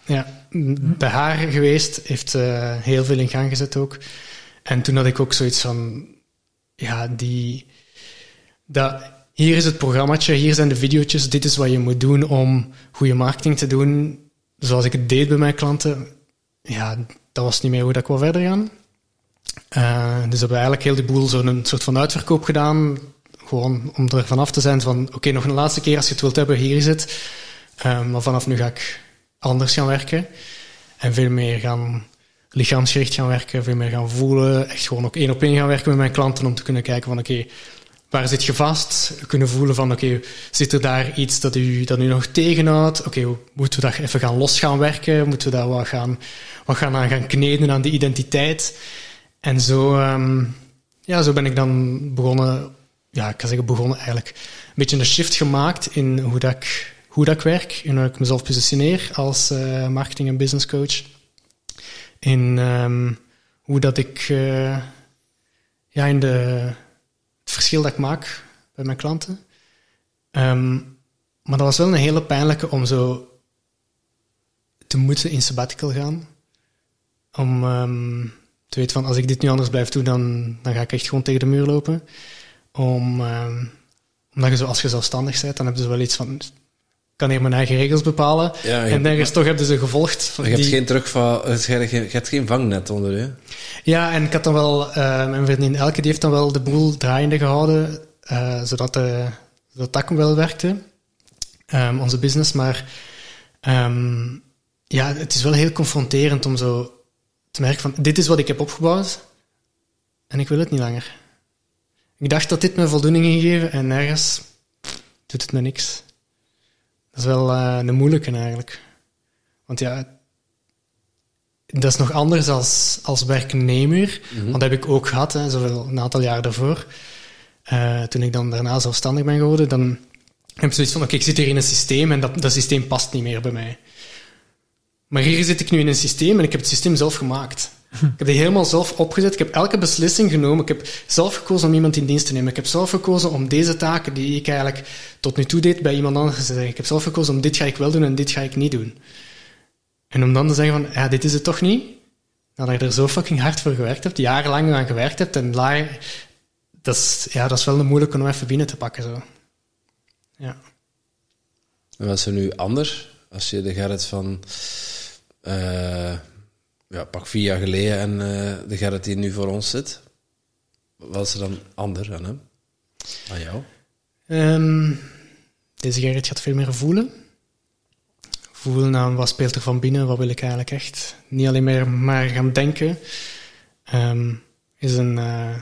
Ja, m- bij haar geweest, heeft eh, heel veel in gang gezet ook. En toen had ik ook zoiets van, ja, die, dat, hier is het programmaatje, hier zijn de video's, dit is wat je moet doen om goede marketing te doen, zoals ik het deed bij mijn klanten. Ja, dat was niet meer hoe dat ik wou verder gaan. Eh, dus hebben we eigenlijk heel die boel zo'n soort van uitverkoop gedaan, gewoon om er vanaf te zijn van, oké, nog een laatste keer als je het wilt hebben, hier is het. Eh, maar vanaf nu ga ik anders gaan werken. En veel meer gaan lichaamsgericht gaan werken, veel meer gaan voelen. Echt gewoon ook één op één gaan werken met mijn klanten om te kunnen kijken van oké, waar zit je vast? Kunnen voelen van oké, zit er daar iets dat u, dat u nog tegenhoudt? Oké, moeten we dat even gaan los gaan werken? Moeten we daar wat gaan, wat gaan aan gaan kneden aan die identiteit? En zo, ehm, ja, zo ben ik dan begonnen, ja, ik kan zeggen begonnen eigenlijk, een beetje een shift gemaakt in hoe dat ik, hoe dat werk en hoe ik mezelf positioneer als eh, marketing- en business coach. In ehm, hoe dat ik, eh, ja, in de, het verschil dat ik maak bij mijn klanten. Ehm, maar dat was wel een hele pijnlijke om zo te moeten in sabbatical gaan. Om ehm, te weten van, als ik dit nu anders blijf doen, dan, dan ga ik echt gewoon tegen de muur lopen. Om, ehm, omdat je zo, als je zelfstandig bent, dan heb je wel iets van, ik kan hier mijn eigen regels bepalen. Ja, en nergens toch hebben ze gevolgd. van je hebt geen terugval, je, hebt- je hebt geen vangnet onder je. Ja, en ik had dan wel, eh, mijn vriendin Elke, die heeft dan wel de boel draaiende gehouden, eh, zodat, de, zodat dat wel werkte, Ehm, onze business. Maar ehm, ja, het is wel heel confronterend om zo te merken van, dit is wat ik heb opgebouwd en ik wil het niet langer. Ik dacht dat dit me voldoening ging geven en nergens doet het me niks. Dat is wel eh, een moeilijke eigenlijk. Want ja, dat is nog anders als, als werknemer. Want dat heb ik ook gehad, hè, zoveel, een aantal jaar daarvoor. Eh, toen ik dan daarna zelfstandig ben geworden, dan heb ik zoiets van, oké, ik zit hier in een systeem en dat, dat systeem past niet meer bij mij. Maar hier zit ik nu in een systeem en ik heb het systeem zelf gemaakt. Ik heb die helemaal zelf opgezet. Ik heb elke beslissing genomen. Ik heb zelf gekozen om iemand in dienst te nemen. Ik heb zelf gekozen om deze taken die ik eigenlijk tot nu toe deed bij iemand anders te zeggen. Ik heb zelf gekozen om dit ga ik wel doen en dit ga ik niet doen. En om dan te zeggen van, ja, dit is het toch niet? Nadat je er zo fucking hard voor gewerkt hebt, jarenlang aan gewerkt hebt, en la, dat is, ja, dat is wel een moeilijk om even binnen te pakken. Zo. Ja. En wat is er nu anders als je de Gerrit van eh, ja, pak vier jaar geleden en eh, de Gerrit die nu voor ons zit? Wat is er dan anders aan hem? Aan jou? Ehm, deze Gerrit gaat veel meer voelen. Voelen aan wat speelt er van binnen, wat wil ik eigenlijk echt. Niet alleen meer maar gaan denken. Ehm, is een, eh,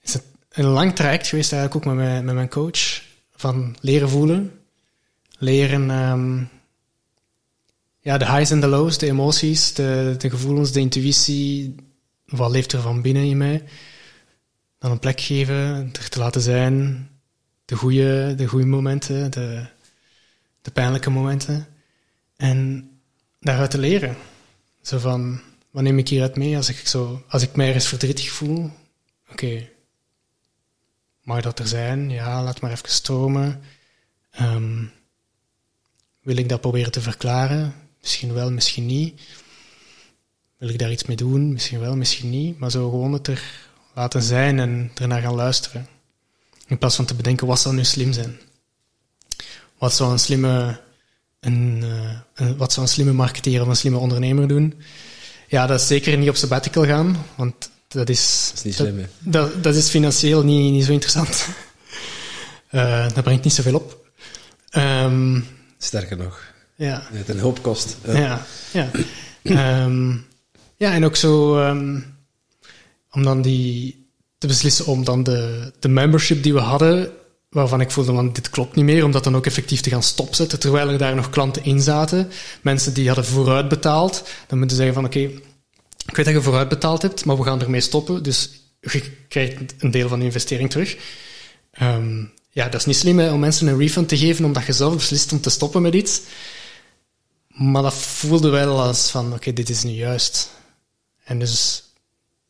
is een lang traject geweest eigenlijk ook met mijn, met mijn coach. Van leren voelen. Leren ehm, ja, de highs en de lows, de emoties, de, de gevoelens, de intuïtie. Wat leeft er van binnen in mij? Dan een plek geven, er te laten zijn. De goede, de goede momenten, de, de pijnlijke momenten. En daaruit te leren. Zo van, wat neem ik hieruit mee als ik, zo, als ik mij ergens verdrietig voel? Oké, mag dat er zijn? Ja, laat maar even stromen. Ehm, wil ik dat proberen te verklaren? Misschien wel, misschien niet. Wil ik daar iets mee doen? Misschien wel, misschien niet. Maar zo gewoon het er laten zijn en ernaar gaan luisteren. In plaats van te bedenken, wat zou nu slim zijn? Wat zou een slimme, een, eh, een- wat zou een slimme marketeer of een slimme ondernemer doen? Ja, dat is zeker niet op sabbatical gaan, want dat is... Dat is niet slim, hè? Dat, dat is financieel niet, niet zo interessant. Eh, dat brengt niet zoveel op. Ehm, Sterker nog, ja. het een hoop kost. Ja. Ja, ja. Ehm, ja, en ook zo ehm, om dan die te beslissen om dan de, de membership die we hadden, waarvan ik voelde van dit klopt niet meer, om dat dan ook effectief te gaan stopzetten, terwijl er daar nog klanten in zaten, mensen die hadden vooruit betaald, dan moeten ze zeggen van oké, ik weet dat je vooruit betaald hebt, maar we gaan ermee stoppen, dus je krijgt een deel van je investering terug. Ehm, ja, dat is niet slim hè, om mensen een refund te geven omdat je zelf beslist om te stoppen met iets. Maar dat voelde wel als van, oké, dit is nu juist. En dus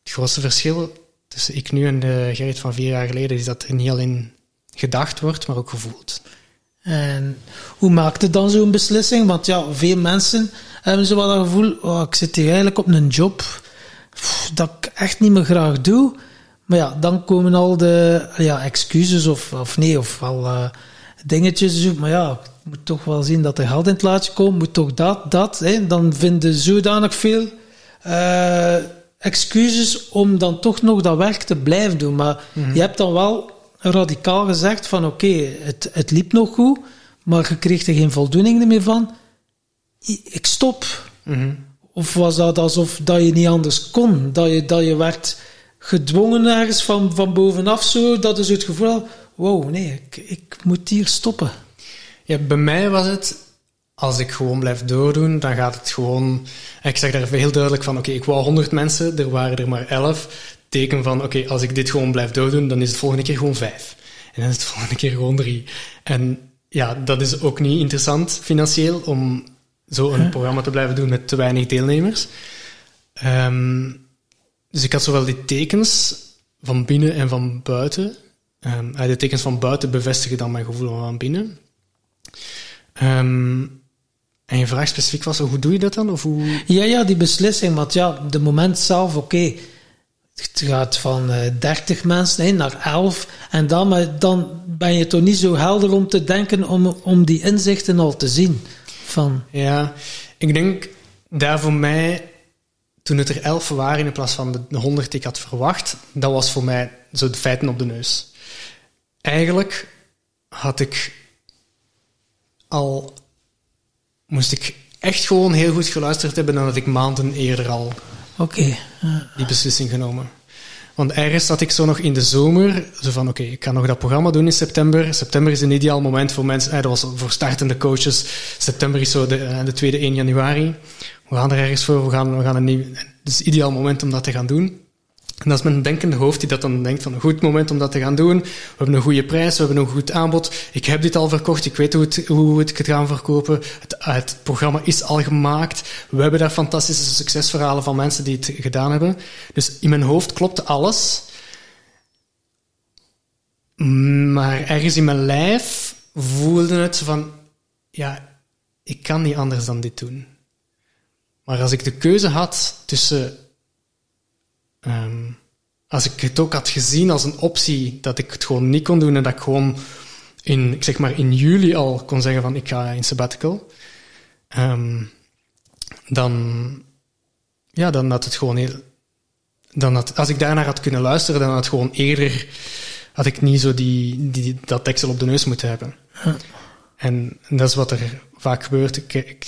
het grootste verschil tussen ik nu en de Gerrit van vier jaar geleden is dat er niet alleen gedacht wordt, maar ook gevoeld. En hoe maakt het dan zo'n beslissing? Want ja, veel mensen hebben zo wel dat gevoel, oh, ik zit hier eigenlijk op een job dat ik echt niet meer graag doe. Maar ja, dan komen al de ja, excuses of, of nee, of wel uh, dingetjes. Maar ja, moet toch wel zien dat er geld in het laatje komt, moet toch dat, dat. Hè. Dan vinden zodanig veel uh, excuses om dan toch nog dat werk te blijven doen. Maar mm-hmm. je hebt dan wel radicaal gezegd van oké, okay, het, het liep nog goed, maar je kreeg er geen voldoening meer van. Ik stop. Mm-hmm. Of was dat alsof dat je niet anders kon? Dat je, dat je werd gedwongen ergens van, van bovenaf zo, dat is het gevoel, wow, nee, ik, ik moet hier stoppen. Ja, bij mij was het, als ik gewoon blijf doordoen, dan gaat het gewoon... Ik zeg daar heel duidelijk van, oké, okay, ik wou 100 mensen, er waren er maar 11 teken van, oké, okay, als ik dit gewoon blijf doordoen, dan is het volgende keer gewoon vijf. En dan is het volgende keer gewoon drie. En ja, dat is ook niet interessant financieel om zo een huh? programma te blijven doen met te weinig deelnemers. Um, dus ik had zowel die tekens van binnen en van buiten. Um, de tekens van buiten bevestigen dan mijn gevoel van binnen. Um, en je vraag specifiek was, hoe doe je dat dan? Of hoe... Ja, ja, die beslissing. Want ja, de moment zelf, oké. Okay, het gaat van uh, 30 mensen nee, naar 11. En dan, maar dan ben je toch niet zo helder om te denken om, om die inzichten al te zien. Van. Ja, ik denk daar voor mij, toen het er 11 waren in plaats van de 100 die ik had verwacht, dat was voor mij zo de feiten op de neus. Eigenlijk had ik al, moest ik echt gewoon heel goed geluisterd hebben dan dat ik maanden eerder al okay. die beslissing genomen. Want ergens zat ik zo nog in de zomer, zo van oké, okay, ik kan nog dat programma doen in september. September is een ideaal moment voor mensen, eh, dat was voor startende coaches. September is zo de, de tweede 1 januari. We gaan er ergens voor, we gaan, we gaan een nieuw... Het is een ideaal moment om dat te gaan doen. En dat is mijn denkende hoofd die dat dan denkt van een goed moment om dat te gaan doen. We hebben een goede prijs, we hebben een goed aanbod. Ik heb dit al verkocht, ik weet hoe, het, hoe ik het ga verkopen. Het, het, programma is al gemaakt. We hebben daar fantastische succesverhalen van mensen die het gedaan hebben. Dus in mijn hoofd klopte alles. Maar ergens in mijn lijf voelde het van, ja, ik kan niet anders dan dit doen. Maar als ik de keuze had tussen Um, als ik het ook had gezien als een optie dat ik het gewoon niet kon doen en dat ik gewoon in, ik zeg maar in juli al kon zeggen van ik ga in sabbatical, um, dan, ja, dan had het gewoon heel, dan had, als ik daarnaar had kunnen luisteren, dan had het gewoon eerder, had ik niet zo die, die, dat deksel op de neus moeten hebben. En, en dat is wat er vaak gebeurt. Ik, ik,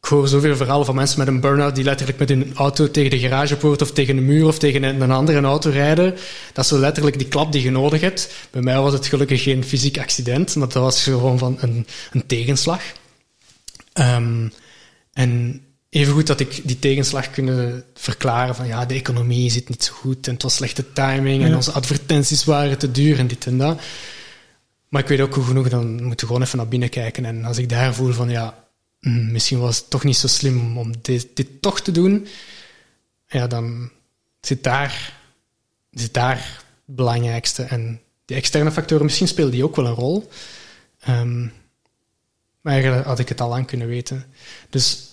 ik hoor zoveel verhalen van mensen met een burn-out die letterlijk met hun auto tegen de garagepoort of tegen een muur of tegen een andere auto rijden. Dat is zo letterlijk die klap die je nodig hebt. Bij mij was het gelukkig geen fysiek accident, maar dat was gewoon van een, een tegenslag. Um, en evengoed dat ik die tegenslag kunnen verklaren van ja, de economie zit niet zo goed en het was slechte timing en Ja. onze advertenties waren te duur en dit en dat. Maar ik weet ook hoe genoeg, dan moeten we gewoon even naar binnen kijken. En als ik daar voel van ja, misschien was het toch niet zo slim om dit, dit toch te doen, ja, dan zit daar, zit daar het belangrijkste. En die externe factoren, misschien spelen die ook wel een rol. Ehm, maar eigenlijk had ik het al lang kunnen weten. Dus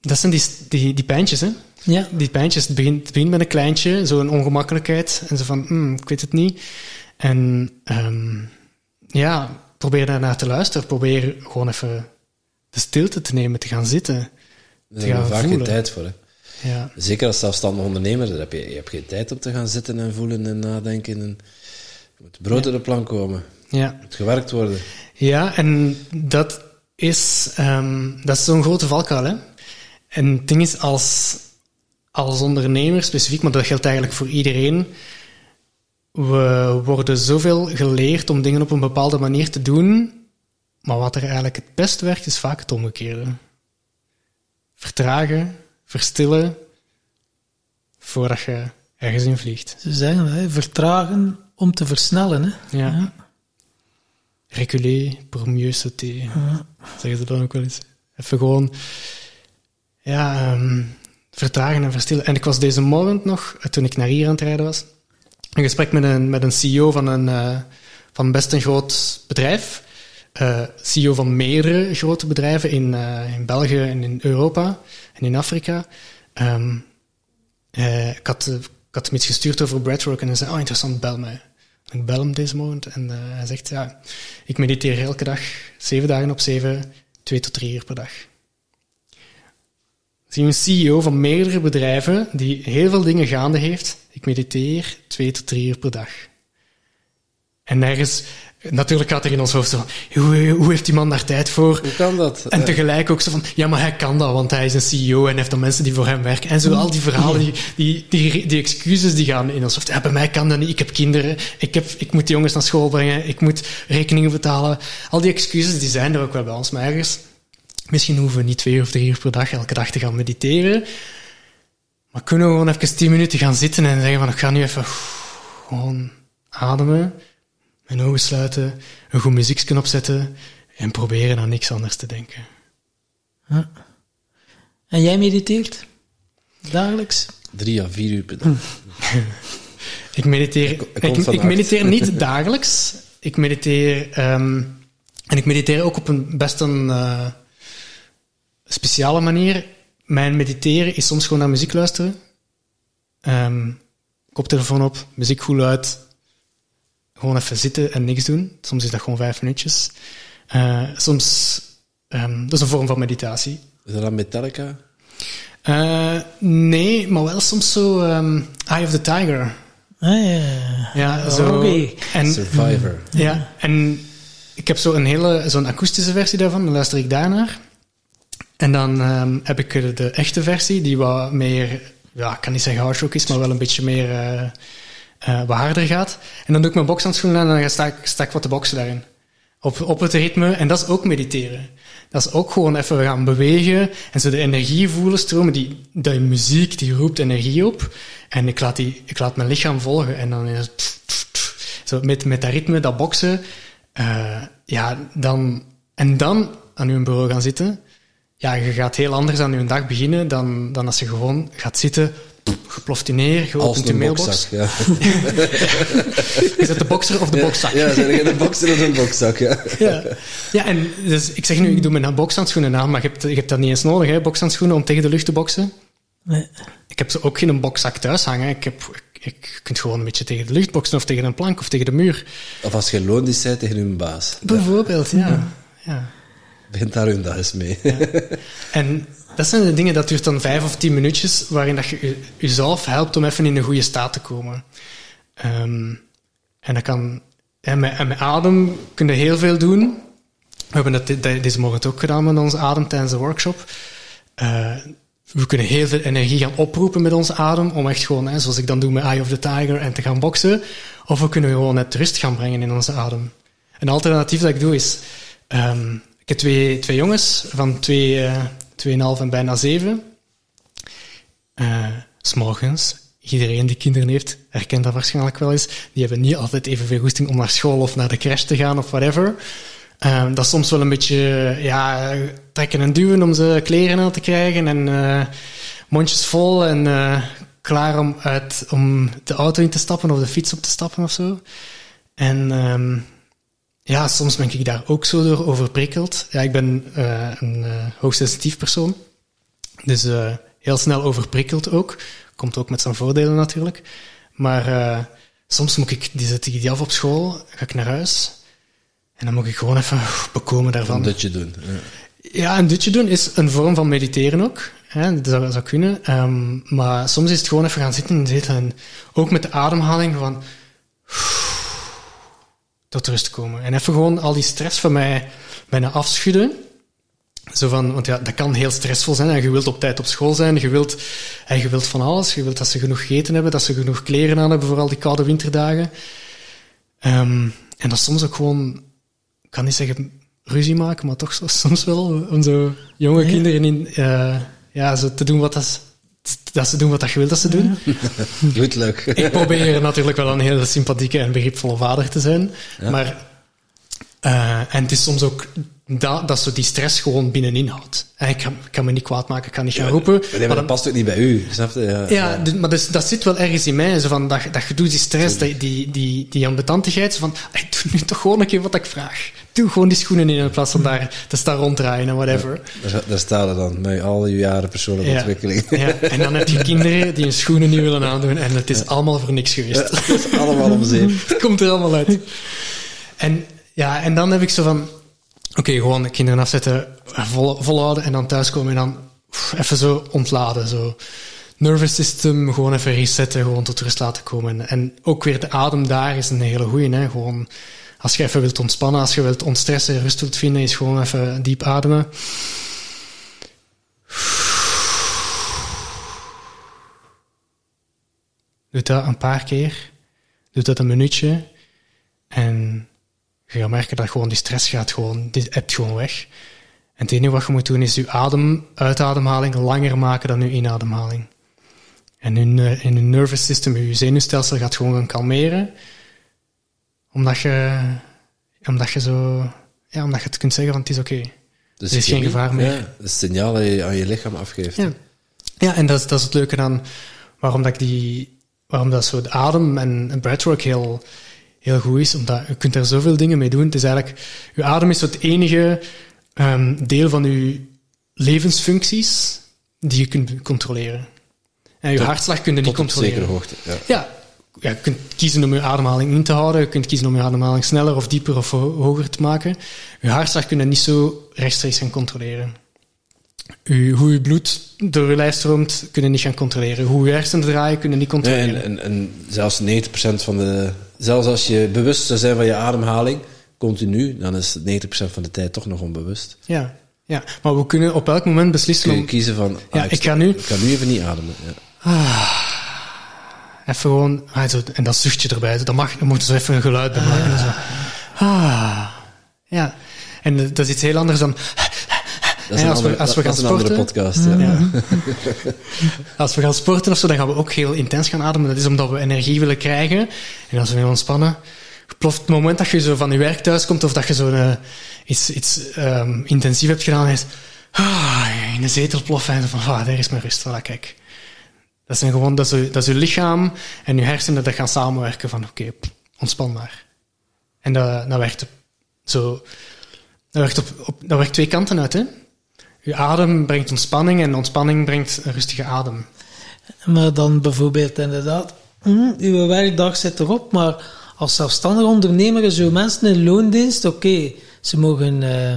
dat zijn die, die, die pijntjes, hè? Ja. Die pijntjes, het begint, het begint met een kleintje, zo'n ongemakkelijkheid. En zo van, hmm, ik weet het niet. En ehm, ja, probeer daarnaar te luisteren. Probeer gewoon even de stilte te nemen, te gaan zitten. Daar hebben we vaak geen tijd voor. Hè. Ja, Zeker als zelfstandig ondernemer, daar heb je, je hebt geen tijd om te gaan zitten en voelen en nadenken. En er moet brood op de plank komen. ja. Moet gewerkt worden. Ja, en dat is, ehm, dat is zo'n grote valkuil. Hè? En het ding is, als, als ondernemer specifiek, maar dat geldt eigenlijk voor iedereen, we worden zoveel geleerd om dingen op een bepaalde manier te doen, maar wat er eigenlijk het best werkt, is vaak het omgekeerde. Vertragen, verstillen, voordat je ergens in vliegt. Ze zeggen hè, vertragen om te versnellen. Hè. Ja. Ja. Reculer pour mieux sauter. Ja. Zeggen ze dan ook wel eens. Even gewoon, ja, ehm, vertragen en verstillen. En ik was deze morgen nog, eh, toen ik naar hier aan het rijden was, een gesprek met een, met een CEO van een, eh, van best een groot bedrijf. Eh, CEO van meerdere grote bedrijven in, eh, in België en in Europa en in Afrika. Ehm, eh, ik, had, ik had hem iets gestuurd over breathwork en hij zei, oh interessant, bel mij. Ik bel hem deze morgen en hij zegt, ja, ik mediteer elke dag, zeven dagen op zeven, twee tot drie uur per dag. Zie een CEO van meerdere bedrijven die heel veel dingen gaande heeft. Ik mediteer twee tot drie uur per dag. En nergens, natuurlijk gaat er in ons hoofd zo van, hoe, hoe heeft die man daar tijd voor? Hoe kan dat? En tegelijk ook zo van, ja, maar hij kan dat, want hij is een CEO en heeft dan mensen die voor hem werken. En zo al die verhalen, die, die, die, die excuses die gaan in ons hoofd. Ja, bij mij kan dat niet, ik heb kinderen, ik, heb, ik moet de jongens naar school brengen, ik moet rekeningen betalen. Al die excuses, die zijn er ook wel bij ons, maar ergens... Misschien hoeven we niet twee of drie uur per dag elke dag te gaan mediteren. Maar kunnen we gewoon even tien minuten gaan zitten en zeggen van, ik ga nu even gewoon ademen, mijn ogen sluiten, een goed muziekje opzetten en proberen aan niks anders te denken. En jij mediteert? Dagelijks? Drie à vier uur per dag. Ik mediteer, Ik- ik mediteer niet dagelijks. Ik mediteer, ehm, en ik mediteer ook op een best een eh, speciale manier. Mijn mediteren is soms gewoon naar muziek luisteren. Ehm, koptelefoon op, muziek goed uit. Gewoon even zitten en niks doen. Soms is dat gewoon vijf minuutjes. Eh, soms, ehm, dat is een vorm van meditatie. Is dat dan Metallica? Eh, nee, maar wel soms zo ehm, Eye of the Tiger. Ah, ja. Ja, zo. Oké. En, Survivor. ja, en ik heb zo een hele, zo'n akoestische versie daarvan, dan luister ik daarnaar. En dan ehm, heb ik de, de echte versie, die wat meer, ja, ik kan niet zeggen hardrock is, maar wel een beetje meer, eh eh, wat harder gaat. En dan doe ik mijn bokshandschoenen aan en dan sta ik, sta wat te boksen daarin. Op, op het ritme. En dat is ook mediteren. Dat is ook gewoon even gaan bewegen en zo de energie voelen stromen. Die, die muziek, die roept energie op. En ik laat, die, ik laat mijn lichaam volgen. En dan is. Zo met, met dat ritme, dat boksen. eh, ja, dan... En dan aan uw bureau gaan zitten. Ja, je gaat heel anders aan je dag beginnen dan, dan als je gewoon gaat zitten, geploft in neer, je een mailbox. bokzak, ja. Is dat de bokser of de bokzak? Ja, zijn er een bokser of een bokzak, ja. Ja. ja, en dus ik zeg nu, ik doe mijn bokshandschoenen aan, maar je hebt, je hebt dat niet eens nodig, hè, bokshandschoenen, om tegen de lucht te boksen. Nee. Ik heb zo ook geen bokzak thuis hangen. Ik, heb, je kunt gewoon een beetje tegen de lucht boksen, of tegen een plank, of tegen de muur. Of als je loondienst bent tegen hun baas. Bijvoorbeeld, ja. ja. Begint daar hun dag eens mee. En dat zijn de dingen, dat duurt dan vijf of tien minuutjes, waarin dat je je- jezelf helpt om even in een goede staat te komen. Ehm, en dat kan... En met, adem kun je heel veel doen. We hebben dat de- de- deze morgen ook gedaan met onze adem tijdens de workshop. Eh, we kunnen heel veel energie gaan oproepen met onze adem, om echt gewoon, hè, zoals ik dan doe met Eye of the Tiger, en te gaan boksen. Of we kunnen gewoon net rust gaan brengen in onze adem. Een alternatief dat ik doe is... ehm, ik heb twee, twee jongens van twee, eh, 2,5 en bijna 7. Eh, S'morgens, iedereen die kinderen heeft, herkent dat waarschijnlijk wel eens. Die hebben niet altijd evenveel goesting om naar school of naar de crash te gaan of whatever. Eh, dat is soms wel een beetje ja, trekken en duwen om ze kleren aan te krijgen en eh, mondjes vol en eh, klaar om, uit, om de auto in te stappen of de fiets op te stappen of zo. En ehm, ja, soms ben ik daar ook zo door overprikkeld. Ja, ik ben eh, een eh, hoogsensitief persoon. Dus eh, heel snel overprikkeld ook. Komt ook met zijn voordelen natuurlijk. Maar eh, soms moet ik, die zet ik die af op school, ga ik naar huis. En dan moet ik gewoon even bekomen Een daarvan. dutje doen. Ja. Ja, een dutje doen is een vorm van mediteren ook. Hè, dat zou, zou kunnen. Ehm, maar soms is het gewoon even gaan zitten en zitten. En ook met de ademhaling van... Tot rust komen. En even gewoon al die stress van mij bijna afschudden. Zo van, want ja, dat kan heel stressvol zijn. En je wilt op tijd op school zijn. Je wilt, en je wilt van alles. Je wilt dat ze genoeg gegeten hebben. Dat ze genoeg kleren aan hebben voor al die koude winterdagen. Ehm, en dat soms ook gewoon, ik kan niet zeggen ruzie maken, maar toch soms wel om zo jonge Ja. kinderen in, eh, ja, zo te doen wat dat, dat ze doen wat dat je wilt dat ze doen. Goed, leuk. Ik probeer natuurlijk wel een hele sympathieke en begripvolle vader te zijn. Ja. Maar, eh, en het is soms ook dat, dat zo die stress gewoon binnenin houdt. En ik kan, kan me niet kwaad maken, ik kan niet gaan roepen. Maar, nee, maar maar dat past ook niet bij u, snap je? Ja, ja, dus- maar dus, dat zit wel ergens in mij. Zo van, dat, dat gedoe, die stress, die, die, die, die ambetantigheid. Zo van, ik doe nu toch gewoon een keer wat ik vraag. Doe gewoon die schoenen in in plaats van daar te staan ronddraaien en whatever. Daar, daar staat er dan, met al je jaren persoonlijke Ja. ontwikkeling. Ja. En dan heb je kinderen die hun schoenen niet willen aandoen en het is allemaal voor niks geweest. dat is allemaal om zeep. Het komt er allemaal uit. En, ja, en dan heb ik zo van... Oké, gewoon de kinderen afzetten, vol, volhouden en dan thuiskomen en dan even zo ontladen. Zo. Nervous system, gewoon even resetten, gewoon tot rust laten komen. En ook weer de adem daar is een hele goeie. Hè? Gewoon, als je even wilt ontspannen, als je wilt ontstressen, rust wilt vinden, is gewoon even diep ademen. Doe dat een paar keer. Doe dat een minuutje. En je gaat merken dat gewoon die stress gaat gewoon, die hebt gewoon weg. En het enige wat je moet doen is je adem, uitademhaling langer maken dan je inademhaling. En in, eh, in je nervous system, je zenuwstelsel gaat gewoon gaan kalmeren. Omdat je, omdat je zo, ja, omdat je het kunt zeggen van het is oké. Dus Er is geen gevaar meer. Ja, het signaal dat je aan je lichaam afgeeft. Ja, ja en dat is, dat is het leuke aan waarom dat ik die, waarom dat zo de adem en, en breathwork heel, heel goed is, omdat je kunt er zoveel dingen mee doen. Het is eigenlijk, je adem is het enige ehm, deel van je levensfuncties die je kunt controleren. En je Tot- hartslag kun je niet controleren. zekere hoogte. Ja. Ja, ja, je kunt kiezen om je ademhaling in te houden. Je kunt kiezen om je ademhaling sneller of dieper of ho- hoger te maken. Je hartslag kun je niet zo rechtstreeks gaan controleren. U, hoe je bloed door je lijf stroomt, kun je niet gaan controleren. Hoe je hersenen draaien, kun je niet Nee, controleren. en, en, en zelfs 90% van de... Zelfs als je bewust zou zijn van je ademhaling, continu, dan is 90% van de tijd toch nog onbewust. Ja, ja, maar we kunnen op elk moment beslissen Kun je om kiezen van... Ja, ah, ik ga nu- Ik ga nu even niet ademen. Ja. even gewoon... ah, En dat zuchtje erbij. zo, Dat mag, dan moet je zo even een geluid bij maken. Zo. Ah, ja. En eh, dat is iets heel anders dan... Dat is Ja, een, als we- als we dat gaan is een andere sporten- podcast. Ja. Ja. Als we gaan sporten of zo, dan gaan we ook heel intens gaan ademen. Dat is omdat we energie willen krijgen. En als we willen ontspannen, ploft het moment dat je zo van je werk thuis komt of dat je zo eh, iets, iets ehm, intensief hebt gedaan, is ah, in de zetel ploffen en van, ah, daar is mijn rust. Voilà, kijk. Dat, zijn gewoon, dat, is, je- dat is je lichaam en je hersenen dat gaan samenwerken van, oké, ontspan maar. En dat, dat werkt op, zo, dat werkt op, op, dat werkt twee kanten uit, hè. Je adem brengt ontspanning en ontspanning brengt een rustige adem. Maar dan bijvoorbeeld inderdaad, hm, uw werkdag zit erop, maar als zelfstandig ondernemer uw mensen in loondienst, oké, ze mogen eh,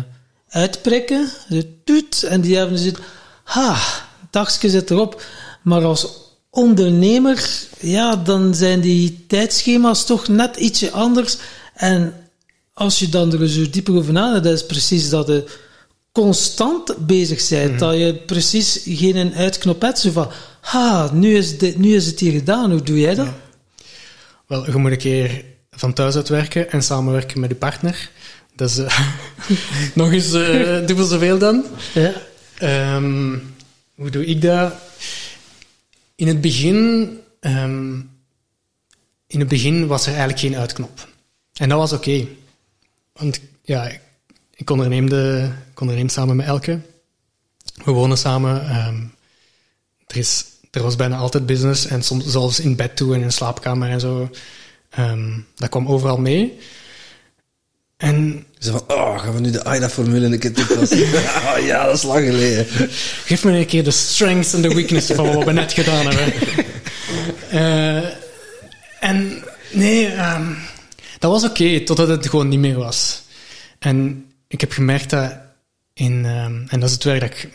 uitprikken, ze doet, en die hebben zit, ha, dagje zit erop. Maar als ondernemer, ja, dan zijn die tijdschema's toch net ietsje anders. En als je dan er zo dieper over nadenkt, dat is precies dat je constant bezig bent. Dat je precies geen uitknop hebt. Zo van, ha, nu is, dit, nu is het hier gedaan. Hoe doe jij dat? Wel, je moet een keer van thuis uit werken en samenwerken met je partner. Dat is eh, nog eens eh, dubbel zoveel dan. Ja. Ehm, hoe doe ik dat? In het begin, ehm, in het begin was er eigenlijk geen uitknop. En dat was oké. Want ja, ik- onderneemde, onderneem samen met Elke. We wonen samen. ehm, er, is, er was bijna altijd business. En soms zelfs in bed toe en in de slaapkamer en zo. Ehm, dat kwam overal mee. En Zo van, oh, gaan we nu de AIDA-formule een keer toepassen? oh, ja, dat is lang geleden. Geef me een keer de strengths en de weaknesses van wat we net gedaan hebben. Eh, en nee, ehm, dat was oké, totdat het gewoon niet meer was. En ik heb gemerkt dat in, ehm, en dat is het werk dat ik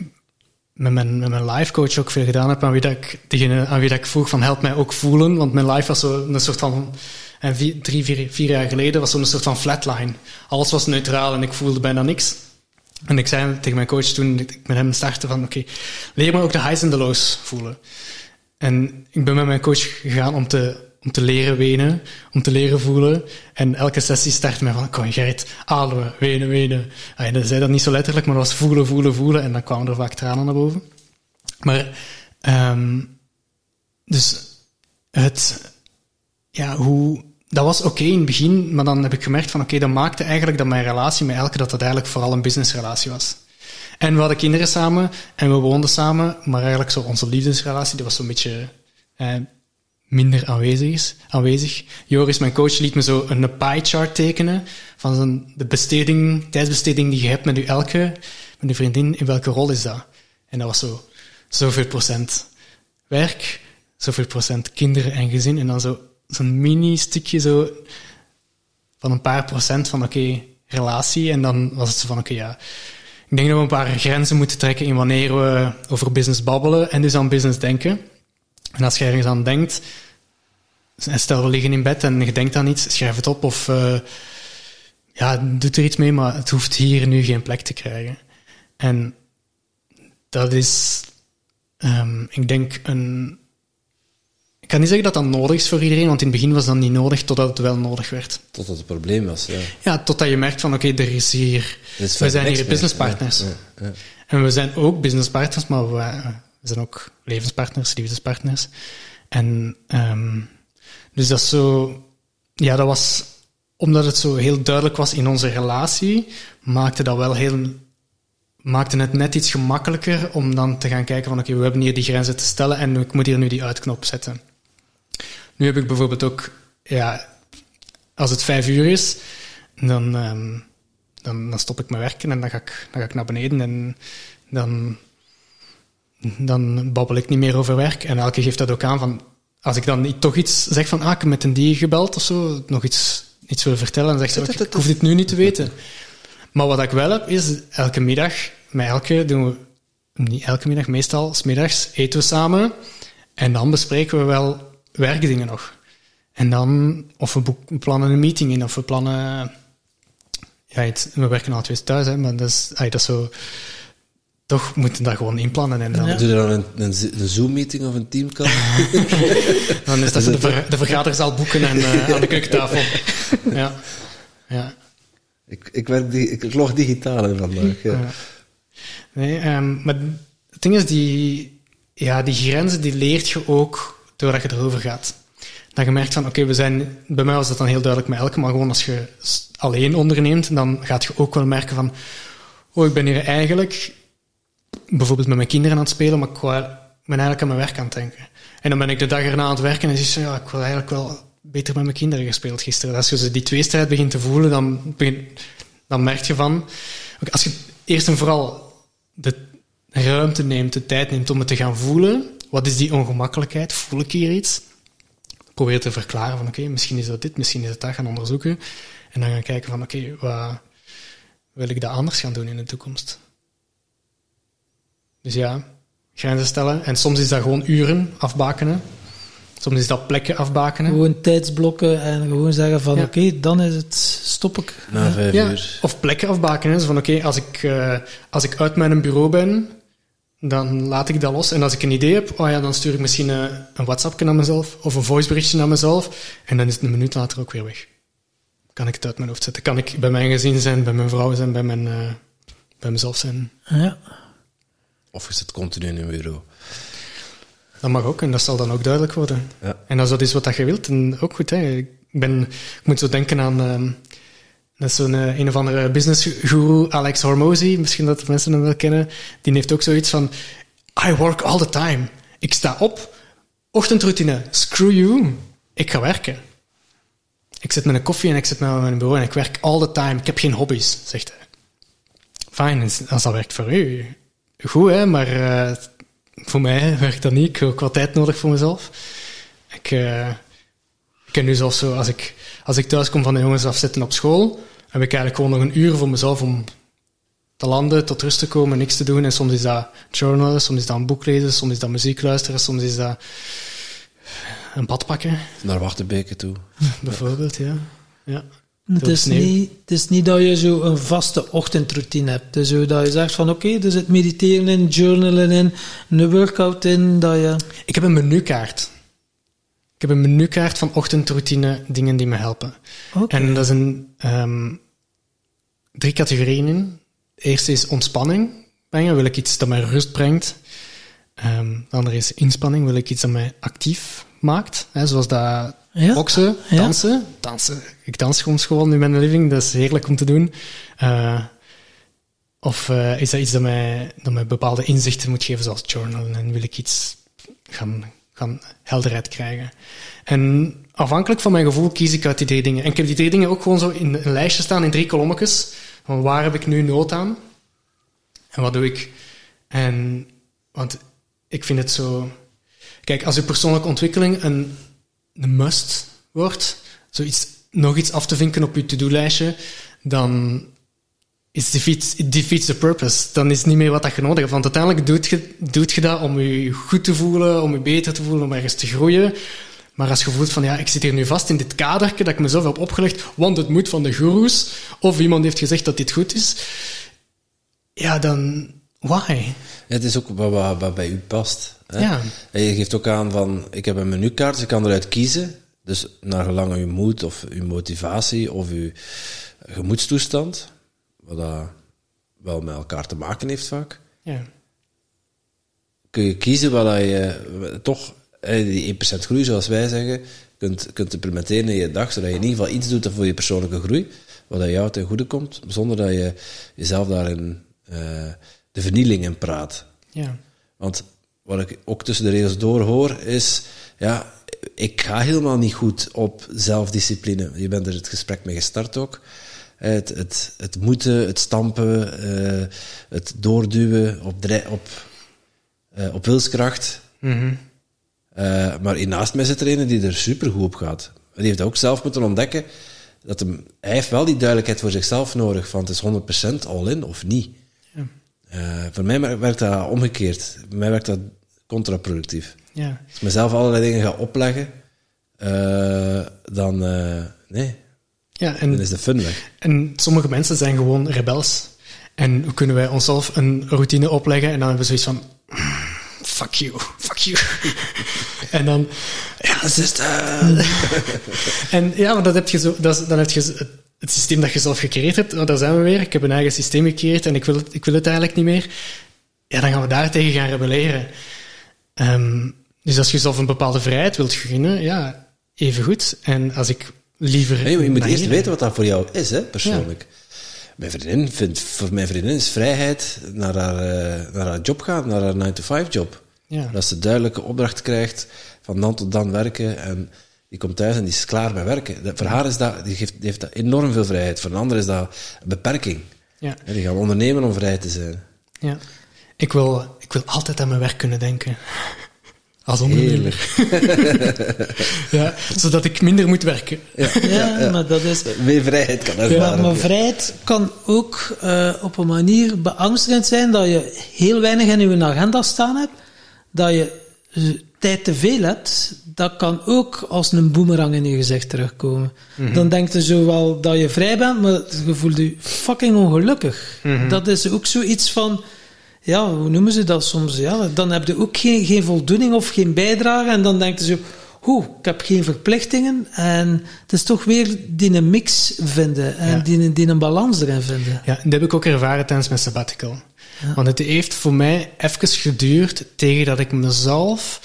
met mijn, met mijn life coach ook veel gedaan heb, aan wie, dat ik, aan wie dat ik vroeg van help mij ook voelen, want mijn life was zo een soort van, en vier, drie, vier, vier jaar geleden was zo'n soort van flatline. Alles was neutraal en ik voelde bijna niks. En ik zei tegen mijn coach toen ik met hem startte van, oké, leer me ook de highs en de lows voelen. En ik ben met mijn coach gegaan om te, om te leren wenen, om te leren voelen. En elke sessie start mij van, kom Gerrit, ademen, wenen, wenen. Hij zei dat niet zo letterlijk, maar dat was voelen, voelen, voelen. En dan kwamen er vaak tranen naar boven. Maar, ehm dus het, ja, hoe dat was oké in het begin, maar dan heb ik gemerkt van oké, dat maakte eigenlijk dat mijn relatie met Elke, dat dat eigenlijk vooral een businessrelatie was. En we hadden kinderen samen en we woonden samen, maar eigenlijk zo onze liefdesrelatie, die was zo'n beetje eh, minder aanwezig, is, aanwezig. Joris, mijn coach, liet me zo een pie chart tekenen van de besteding, tijdsbesteding die je hebt met je Elke, met je vriendin, in welke rol is dat? En dat was zo, zoveel procent werk, zoveel procent kinderen en gezin, en dan zo zo'n mini-stukje zo van een paar procent van oké, relatie. En dan was het zo van oké, ja. Ik denk dat we een paar grenzen moeten trekken in wanneer we over business babbelen en dus aan business denken. En als je ergens aan denkt, stel we liggen in bed en je denkt aan iets, schrijf het op of uh, ja, doe er iets mee, maar het hoeft hier nu geen plek te krijgen. En dat is, um, ik denk, een, ik kan niet zeggen dat dat nodig is voor iedereen, want in het begin was dat niet nodig, totdat het wel nodig werd. Totdat het probleem was, ja. Ja, totdat je merkt van, oké, er is hier... we zijn hier businesspartners. Ja, ja, en we zijn ook businesspartners, maar we, zijn ook levenspartners, liefdespartners. En um, dus dat zo... Ja, dat was... Omdat het zo heel duidelijk was in onze relatie, maakte dat wel heel... Maakte het net iets gemakkelijker om dan te gaan kijken van, oké, we hebben hier die grenzen te stellen en ik moet hier nu die uitknop zetten. Nu heb ik bijvoorbeeld ook, ja, als het vijf uur is, dan, um, dan, dan, stop ik mijn werken en dan ga ik, dan ga ik naar beneden en dan, dan babbel ik niet meer over werk. En elke geeft dat ook aan van, als ik dan toch iets zeg van, ah, ik heb met een die gebeld of zo, nog iets, iets wil vertellen, dan zegt ze, ik hoef dit nu niet te weten. Maar wat ik wel heb, is elke middag, met elke doen we, niet elke middag, meestal, smiddags eten we samen en dan bespreken we wel werkdingen nog. En dan, of we, plannen een meeting in, of we plannen... Ja, het, we werken al twee thuis, hè, maar dat is, ay, dat is zo... Toch moeten we dat gewoon inplannen. En dan, ja. Doe je dan een, een, een Zoom-meeting of een teamcall? dan is dat de, ver, de vergaderzaal boeken en uh, aan de keukentafel. ja. ja. Ik, ik, werk die, ik log digitaal in vandaag. Ja. ja. Nee, um, maar het ding is, die, ja, die grenzen die leert je ook doordat je erover gaat. Dat je merkt van, oké, we zijn... Bij mij was dat dan heel duidelijk met elke, maar gewoon als je alleen onderneemt, dan gaat je ook wel merken van, oh, ik ben hier eigenlijk bijvoorbeeld met mijn kinderen aan het spelen, maar ik ben eigenlijk aan mijn werk aan het denken. En dan ben ik de dag erna aan het werken en zie je, ja, ik wil eigenlijk wel beter met mijn kinderen gespeeld gisteren. Als je die tweestrijd begint te voelen, dan, begin, dan merk je van... als je eerst en vooral de ruimte neemt, de tijd neemt om het te gaan voelen, wat is die ongemakkelijkheid? Voel ik hier iets? Probeer te verklaren van oké, misschien is dat dit, misschien is dat dat, gaan onderzoeken. En dan gaan kijken van oké, wat wil ik dat anders gaan doen in de toekomst? Dus ja, grenzen stellen. En soms is dat gewoon uren afbakenen. Soms is dat plekken afbakenen. Gewoon tijdsblokken en gewoon zeggen van oké, dan is het stop ik. Na vijf ja. uur. Of plekken afbakenen. Dus van oké, als, ik, uh, als ik uit mijn bureau ben, dan laat ik dat los. En als ik een idee heb, oh ja, dan stuur ik misschien een, eh, een WhatsApp naar mezelf of een voiceberichtje naar mezelf. En dan is het een minuut later ook weer weg. Kan ik het uit mijn hoofd zetten? Kan ik bij mijn gezin zijn, bij mijn vrouw zijn, bij, mijn, uh, bij mezelf zijn? Ja. Of is het continu in een bureau? Dat mag ook en dat zal dan ook duidelijk worden. Ja. En als dat is wat je wilt, dan ook goed. Hè. Ik, ben, ik moet zo denken aan... Uh, dat is zo'n uh, een of andere business guru, Alex Hormozy, misschien dat mensen hem wel kennen. Die heeft ook zoiets van: I work all the time. Ik sta op, ochtendroutine, screw you, ik ga werken. Ik zit met een koffie en ik zit met mijn bureau en ik werk all the time. Ik heb geen hobby's, zegt hij. Fijn, als dat werkt voor u. Goed, hè, maar uh, voor mij werkt dat niet. Ik heb ook wat tijd nodig voor mezelf. Ik, uh, ik ken nu zelfs zo, als ik, als ik thuis kom van de jongens afzetten op school, heb ik eigenlijk gewoon nog een uur voor mezelf om te landen, tot rust te komen, niks te doen. En soms is dat journalen, soms is dat een boek lezen, soms is dat muziek luisteren, soms is dat een bad pakken. Naar Wachtenbeke toe. Bijvoorbeeld, ja. ja. Het is, niet, het is niet dat je zo een vaste ochtendroutine hebt. Dus dat je zegt van oké, okay, er zit mediteren in, journalen in, een workout in. Dat je... Ik heb een menukaart. Ik heb een menukaart van ochtendroutine, dingen die me helpen. En dat is een um, drie categorieën in. De eerste is ontspanning brengen. Wil ik iets dat mij rust brengt? Um, de andere is inspanning. Wil ik iets dat mij actief maakt? Hè, zoals dat Ja. Boksen, Ja. dansen. dansen. Ik dans soms gewoon in mijn living, dat is heerlijk om te doen. Eh, of eh, is dat iets dat mij, dat mij bepaalde inzichten moet geven, zoals journalen, en wil ik iets gaan, gaan helderheid krijgen. En afhankelijk van mijn gevoel kies ik uit die drie dingen. En ik heb die drie dingen ook gewoon zo in een lijstje staan, in drie kolommetjes. Van waar heb ik nu nood aan? En wat doe ik? En, want ik vind het zo... Kijk, als je persoonlijke ontwikkeling een, een must wordt, zoiets, nog iets af te vinken op je to-do-lijstje, dan is defeats, it defeats the purpose. Dan is het niet meer wat dat je nodig hebt. Want uiteindelijk doet je, doet je dat om je goed te voelen, om je beter te voelen, om ergens te groeien. Maar als je voelt van, ja, ik zit hier nu vast in dit kadertje dat ik mezelf heb opgelegd, want het moet van de goeroes, of iemand heeft gezegd dat dit goed is, ja, dan, why? Het is ook wat, wat, wat bij u past. Hè? Ja. En je geeft ook aan van, ik heb een menukaart, ik kan eruit kiezen. Dus naar gelang uw moed of uw motivatie of uw gemoedstoestand, wat dat wel met elkaar te maken heeft vaak, Ja. kun je kiezen wat dat je toch die 1% groei, zoals wij zeggen, kunt, kunt implementeren in je dag, zodat je in ieder geval iets doet voor je persoonlijke groei, wat dat jou ten goede komt, zonder dat je jezelf daarin eh, de vernieling in praat. Ja. Want wat ik ook tussen de regels door hoor, is, ja, ik ga helemaal niet goed op zelfdiscipline. Je bent er het gesprek mee gestart ook. Het, het, het moeten, het stampen, eh, het doorduwen op, op, eh, op wilskracht. Mhm. Eh, maar hiernaast mij zit er een die er supergoed op gaat. Die heeft ook zelf moeten ontdekken dat hem, hij heeft wel die duidelijkheid voor zichzelf nodig van het is 100% all-in of niet. Eh, voor mij werkt dat omgekeerd. Voor mij werkt dat contraproductief. Ja. Als ik mezelf allerlei dingen ga opleggen, eh, dan, eh, nee, Ja, dan en, is de fun weg. en sommige mensen zijn gewoon rebels. En hoe kunnen wij onszelf een routine opleggen en dan hebben we zoiets van... Fuck you, fuck you. en dan... Ja, dat is En ja, maar dat heb je zo, dat dan heb je het, het systeem dat je zelf gecreëerd hebt. Oh, daar zijn we weer. Ik heb een eigen systeem gecreëerd en ik wil het, ik wil het eigenlijk niet meer. Ja, dan gaan we daar tegen gaan rebelleren. Ehm, dus als je jezelf een bepaalde vrijheid wilt gunnen, ja, even goed. En als ik liever... Nee, maar je moet eerst weten wat dat voor jou is, hè, persoonlijk. Mijn vriendin vindt, voor mijn vriendin is vrijheid naar haar, eh, naar haar job gaan, naar haar 9-to-5 job. Ja. Dat ze duidelijke opdracht krijgt van dan tot dan werken en die komt thuis en die is klaar met werken. Dat, voor haar is dat, die, geeft, die heeft dat enorm veel vrijheid. Voor een ander is dat een beperking. Ja. Hè, Die gaan ondernemen om vrij te zijn. Ja. Ik wil, ik wil altijd aan mijn werk kunnen denken. Als ondernemer. ja, zodat ik minder moet werken. Ja, maar dat is... Meer vrijheid kan ervaren. Maar, maar vrijheid kan ook eh, op een manier beangstigend zijn dat je heel weinig in je agenda staan hebt, dat je tijd te veel hebt, dat kan ook als een boemerang in je gezicht terugkomen. Dan denk je zo wel dat je vrij bent, maar je voelt je fucking ongelukkig. Dat is ook zoiets van, ja, hoe noemen ze dat soms? Ja, dan heb je ook geen, geen voldoening of geen bijdrage en dan denk je zo, Oeh, ik heb geen verplichtingen. En het is toch weer die een mix vinden en Ja. die, die een balans erin vinden. Ja, dat heb ik ook ervaren tijdens mijn sabbatical. Want het heeft voor mij even geduurd tegen dat ik mezelf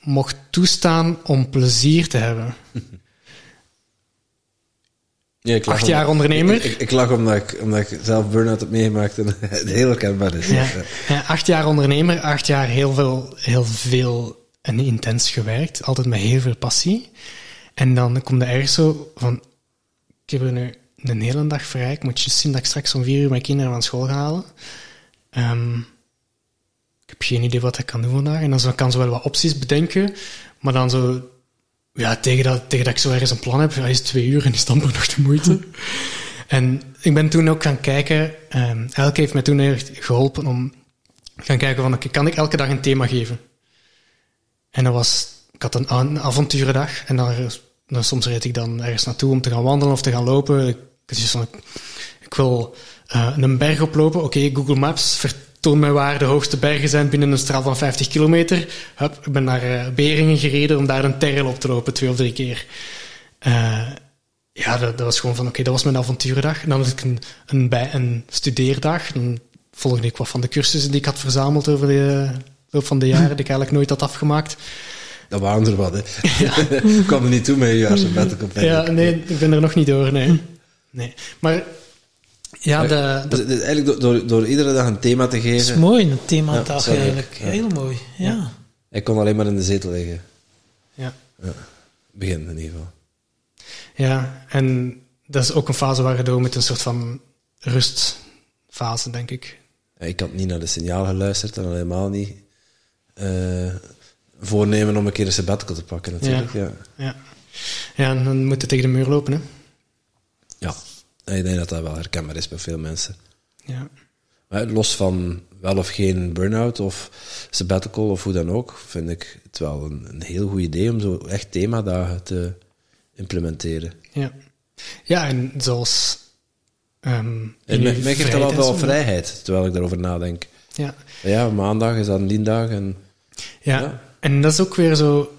mocht toestaan om plezier te hebben. Ja, ik Acht om- jaar ondernemer. Ik, ik, ik lach omdat ik, omdat ik zelf burn-out heb meegemaakt en het heel herkenbaar is. Ja. Ja, acht jaar ondernemer, acht jaar heel veel, heel veel en intens gewerkt. Altijd met heel veel passie. En dan komt er ergens zo van... Ik heb er nu een hele dag vrij. Ik moet je zien dat ik straks om vier uur mijn kinderen van school ga halen. Ehm, ik heb geen idee wat ik kan doen vandaag. En dan kan ze wel wat opties bedenken. Maar dan zo... Ja, tegen dat, tegen dat ik zo ergens een plan heb, ja, is twee uur en is amper nog de moeite. En ik ben toen ook gaan kijken... ehm Elke heeft mij toen echt geholpen om gaan kijken van... Oké, kan ik elke dag een thema geven? En dat was... Ik had een, een avonturendag. En dan, dan soms reed ik dan ergens naartoe om te gaan wandelen of te gaan lopen. Ik wil eh, een berg oplopen. Oké, Google Maps vertoont mij waar de hoogste bergen zijn binnen een straal van 50 kilometer. Hup, ik ben naar eh, Beringen gereden om daar een terrel op te lopen, twee of drie keer. Eh, ja, dat, dat was gewoon van, oké, dat was mijn avonturendag. En dan had ik een, een, bij, een studeerdag. Dan volgde ik wat van de cursussen die ik had verzameld over de loop van de jaren, die ik eigenlijk nooit had afgemaakt. Dat waren er wat, hè. Ik kwam er niet toe met je jaar sabbatical. Ja, nee, ik ben er nog niet door, nee. nee. Maar ja, de, Dus, dus eigenlijk door, door, door iedere dag een thema te Dat is geven... mooi, een themadag Ja, sorry. eigenlijk. Ja. Heel mooi, ja. Ik kon alleen maar in de zetel liggen. ja. Begin in ieder geval. ja, en dat is ook een fase waar je door met een soort van rustfase, denk ik. Ja, ik had niet naar de signaal geluisterd en helemaal niet eh, voornemen om een keer een sabbatical te pakken, natuurlijk. Ja. Ja, ja en dan moet je tegen de muur lopen, hè. Ja. En ik denk dat dat wel herkenbaar is bij veel mensen. Ja. Maar los van wel of geen burn-out of sabbatical of hoe dan ook, vind ik het wel een, een heel goed idee om zo echt themadagen te implementeren. Ja, ja en zoals... ehm En mij mij geeft dat en wel vrijheid, terwijl ik daarover nadenk. Ja. Ja, maandag is dat een diendag en Ja. Ja. en dat is ook weer zo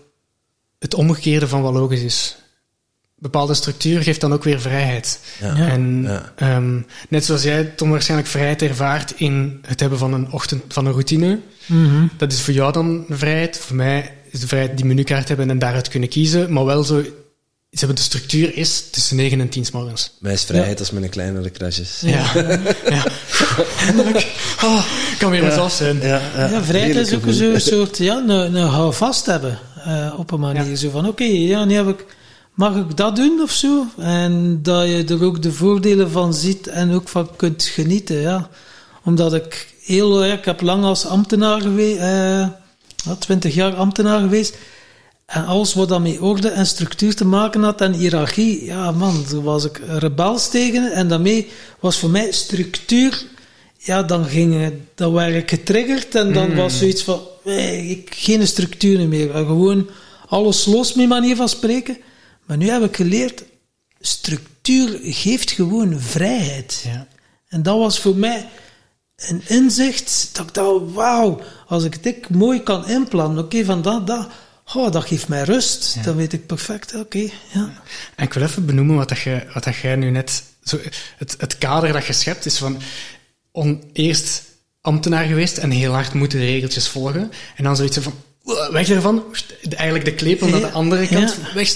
het omgekeerde van wat logisch is. Bepaalde structuur geeft dan ook weer vrijheid. ja. Ja. En Ja. ehm, net zoals jij, Tom, waarschijnlijk vrijheid ervaart in het hebben van een ochtend, van een routine. Mhm. Dat is voor jou dan de vrijheid. Voor mij is de vrijheid die menukaart hebben en daaruit kunnen kiezen. Maar wel zo, ze hebben de structuur is tussen 9 en 10 s morgens. Mij is vrijheid als mijn kleinere crashes. Ja. ja. Eindelijk. Oh, ik kan weer mezelf zijn. Ja, Ja, vrijheid is ook zo'n soort, ja, een, een houvast hebben. eh, op een manier. Ja. Zo van, oké, ja, nu heb ik, mag ik dat doen of zo? En dat je er ook de voordelen van ziet en ook van kunt genieten, ja. Omdat ik heel, ik heb lang als ambtenaar geweest, eh, twintig jaar ambtenaar geweest. En alles wat dan met orde en structuur te maken had en hiërarchie, ja man, daar was ik rebels tegen. En daarmee was voor mij structuur, ja, dan, ging, dan werd ik getriggerd en dan was zoiets van, eh, ik, geen structuur meer. Gewoon alles los, met manier van spreken. Maar nu heb ik geleerd, structuur geeft gewoon vrijheid. Ja. En dat was voor mij een inzicht dat ik dacht, wauw, als ik dit mooi kan inplannen, oké, van dat, dat, oh, dat geeft mij rust. Dan weet ik perfect, oké, ja. En ik wil even benoemen wat, dat jij, wat dat jij nu net... Zo, het, het kader dat je schept is van... On, eerst ambtenaar geweest en heel hard moeten de regeltjes volgen. En dan zoiets van... "Uh, Weg ervan. Eigenlijk de klepel naar de andere kant. ja. Weg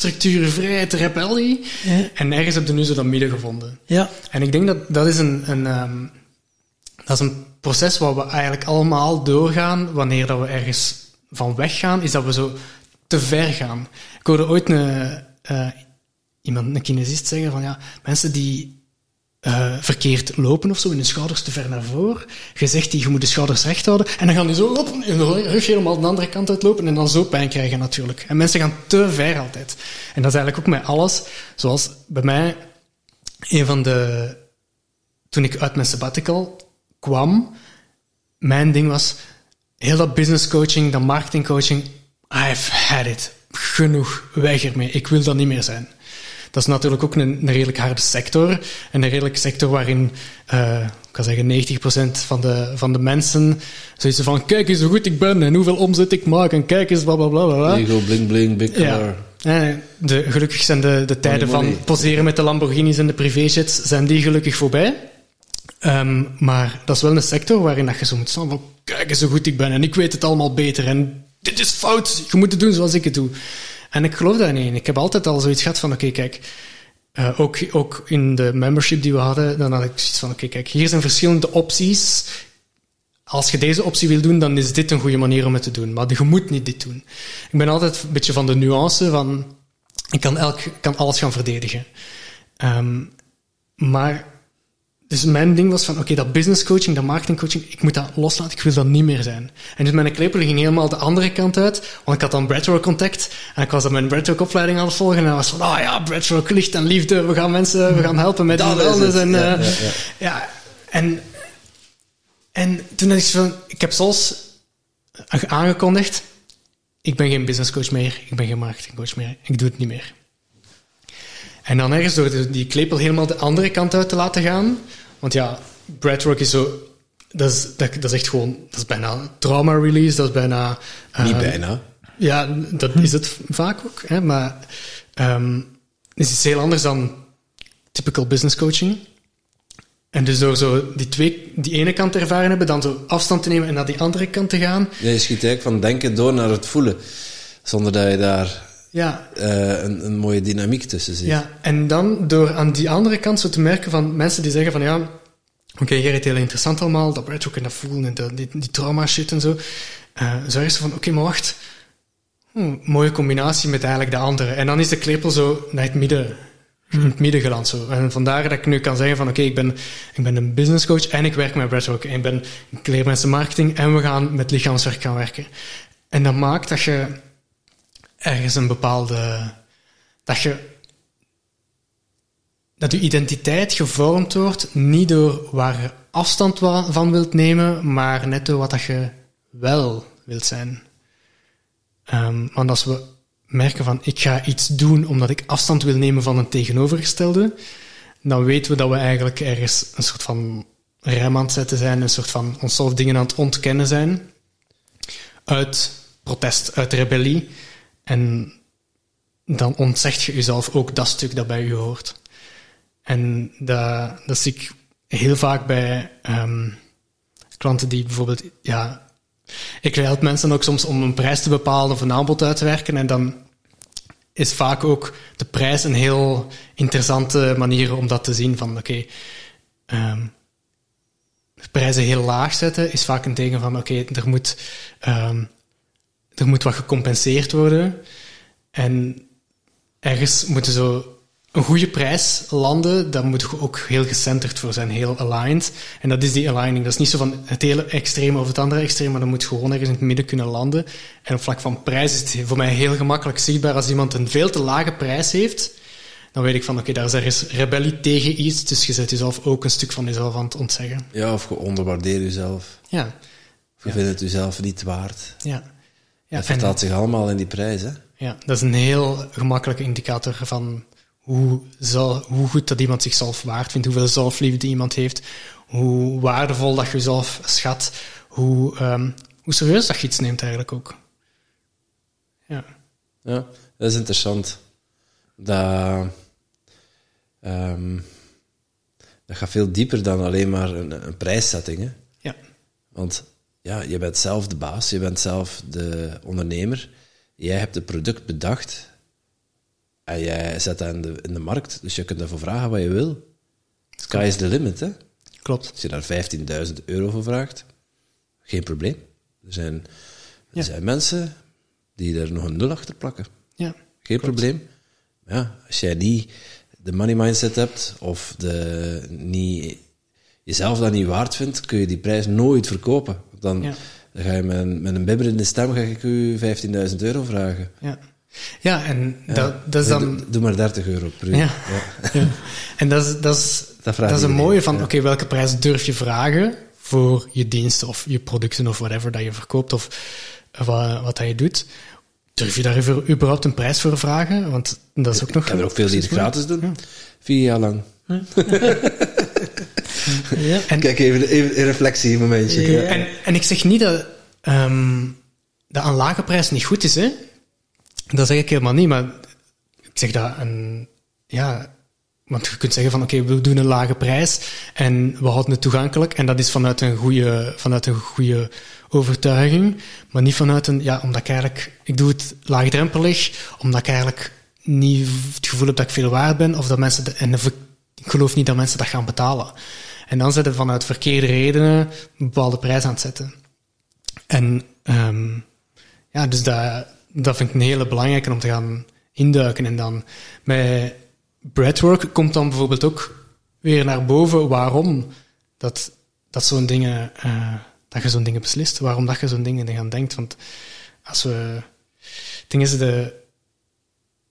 vrijheid, rebellie. Ja. En ergens heb je nu zo dat midden gevonden. Ja, En ik denk dat dat is een, een, ehm, dat is een proces wat we eigenlijk allemaal doorgaan wanneer dat we ergens van weggaan, is dat we zo te ver gaan. Ik hoorde ooit een, eh, iemand, een kinesist zeggen van ja, mensen die eh, verkeerd lopen of zo, in de schouders te ver naar voren, je zegt die, je moet de schouders recht houden, en dan gaan die zo lopen, en de rug helemaal de andere kant uitlopen, en dan zo pijn krijgen natuurlijk. En mensen gaan te ver altijd. En dat is eigenlijk ook met alles, zoals bij mij, een van de toen ik uit mijn sabbatical kwam, mijn ding was heel dat business coaching, dat marketing coaching. I've had it. Genoeg. Weg ermee. Ik wil dat niet meer zijn. Dat is natuurlijk ook een, een redelijk harde sector. En een redelijke sector waarin, eh, ik kan zeggen, 90% van de, van de mensen zoiets van, kijk eens hoe goed ik ben en hoeveel omzet ik maak en kijk eens bla bla bla. Ego, bling bling, big car. Ja. De, gelukkig zijn de, de tijden money. van poseren met de Lamborghinis en de privéjets, zijn die gelukkig voorbij. Ehm, maar dat is wel een sector waarin dat je zo moet staan van, kijk eens hoe goed ik ben en ik weet het allemaal beter en dit is fout, je moet het doen zoals ik het doe. En ik geloof daar niet in. Ik heb altijd al zoiets gehad van, oké, kijk, eh, ook, ook in de membership die we hadden, dan had ik zoiets van, oké, kijk, hier zijn verschillende opties. Als je deze optie wil doen, dan is dit een goede manier om het te doen. Maar je moet niet dit doen. Ik ben altijd een beetje van de nuance van, ik kan, elk, kan alles gaan verdedigen. Ehm, maar, dus mijn ding was van, oké, dat business coaching, dat marketing coaching, ik moet dat loslaten, ik wil dat niet meer zijn. En dus mijn klepel ging helemaal de andere kant uit, want ik had dan Breathwork contact, en ik was dan mijn Breathwork opleiding aan het volgen, en dat was van, ah ja, Breathwork, licht en liefde, we gaan mensen, we gaan helpen met Dat het. En, Ja, eh, ja, ja. ja, en, en toen had ik van, ik heb zelfs aangekondigd, ik ben geen business coach meer, ik ben geen marketing coach meer, ik doe het niet meer. En dan ergens door die klepel helemaal de andere kant uit te laten gaan. Want ja, breathwork is zo... Dat is, dat, dat is echt gewoon... Dat is bijna trauma release, dat is bijna... Niet ehm, bijna. Ja, dat is het vaak ook. Hè, maar ehm het is iets heel anders dan typical business coaching. En dus door zo die, twee, die ene kant te ervaren hebben, dan zo afstand te nemen en naar die andere kant te gaan. Ja, je schiet eigenlijk van denken door naar het voelen. Zonder dat je daar Ja, eh, een, een mooie dynamiek tussen ziet. Ja, en dan door aan die andere kant zo te merken van mensen die zeggen van ja, oké, Gerrit, heel interessant allemaal, dat breathwork en dat voelen en dat, die, die trauma shit en zo. Eh zo is van, oké, maar wacht, Hm, mooie combinatie met eigenlijk de andere. En dan is de klepel zo naar het midden, in het midden geland. Zo. En vandaar dat ik nu kan zeggen van oké, ik, ben, ik ben een business coach en ik werk met breathwork. En ik, ben, ik leer mensen marketing en we gaan met lichaamswerk gaan werken. En dat maakt dat je ergens een bepaalde... Dat je dat je identiteit gevormd wordt, niet door waar je afstand van wilt nemen, maar net door wat dat je wel wilt zijn. Ehm, want als we merken van ik ga iets doen omdat ik afstand wil nemen van een tegenovergestelde, dan weten we dat we eigenlijk ergens een soort van rem aan het zetten zijn, een soort van onszelf dingen aan het ontkennen zijn. Uit protest, uit rebellie. En dan ontzegt je jezelf ook dat stuk dat bij je hoort. En dat, dat zie ik heel vaak bij ehm, klanten die bijvoorbeeld, ja, ik help mensen ook soms om een prijs te bepalen of een aanbod uit te werken. En dan is vaak ook de prijs een heel interessante manier om dat te zien. Van oké, ehm, prijzen heel laag zetten is vaak een teken van oké, er, moet, ehm, er moet wat gecompenseerd worden. En ergens moeten zo een goede prijs landen, daar moet je ook heel gecenterd voor zijn, heel aligned. En dat is die aligning. Dat is niet zo van het hele extreem of het andere extreem, maar dat moet gewoon ergens in het midden kunnen landen. En op vlak van prijs is het voor mij heel gemakkelijk zichtbaar. Als iemand een veel te lage prijs heeft, dan weet ik van oké, daar is ergens rebellie tegen iets, dus je zet jezelf ook een stuk van jezelf aan het ontzeggen. Ja, of je onderwaardeert jezelf. Ja, Of je vindt het jezelf niet waard. ja. Dat vertaalt zich allemaal in die prijs, hè? Ja, dat is een heel gemakkelijke indicator van hoe, hoe goed dat iemand zichzelf waard vindt, hoeveel zelfliefde iemand heeft, hoe waardevol dat je jezelf schat, hoe, ehm, hoe serieus dat je iets neemt eigenlijk ook. Ja, Ja, dat is interessant. Dat, ehm, dat gaat veel dieper dan alleen maar een, een prijszetting. Hè? ja, Want ja, je bent zelf de baas, je bent zelf de ondernemer. Jij hebt het product bedacht en jij zet dat in de, in de markt. Dus je kunt ervoor vragen wat je wil. Sky is the limit. Hè? klopt. Als je daar 15.000 euro voor vraagt, geen probleem. Er zijn, er Ja. zijn mensen die er nog een nul achter plakken. Ja, Geen probleem. Ja, als jij niet de money mindset hebt of de, niet, jezelf dat niet waard vindt, kun je die prijs nooit verkopen. Dan, Ja. ga je met een, met een bibberende stem ga ik u 15.000 euro vragen. ja. Ja, en Ja. Dat, dat is dan... doe, doe maar 30 euro per uur. Ja. Ja. En dat is, dat is, Dat dat is een mooie van, oké, welke prijs durf je vragen voor je diensten of je producten of whatever dat je verkoopt of wat, wat dat je doet. Durf je daar überhaupt een prijs voor vragen? Want dat is ook nog... Ik heb er ook veel die het gratis doen. Vier jaar lang. Ja. En- Kijk, even, even een reflectiemomentje. Ja. En, en ik zeg niet dat, ehm, dat een lage prijs niet goed is, hè. Dat zeg ik helemaal niet, maar ik zeg dat een... Ja, want je kunt zeggen van, oké, we doen een lage prijs en we houden het toegankelijk. En dat is vanuit een goede, vanuit een goede overtuiging, maar niet vanuit een... Ja, omdat ik eigenlijk... Ik doe het laagdrempelig, omdat ik eigenlijk niet het gevoel heb dat ik veel waard ben, of dat mensen... de- en ik geloof niet dat mensen dat gaan betalen. En dan ze vanuit verkeerde redenen een bepaalde prijs aan het zetten. En ehm, ja, dus dat, dat vind ik een hele belangrijke om te gaan induiken. En dan met breathwork komt dan bijvoorbeeld ook weer naar boven waarom dat, dat zo'n dingen, eh, dat je zo'n dingen beslist. Waarom dat je zo'n dingen gaan denkt. Want als we... Ding is, de,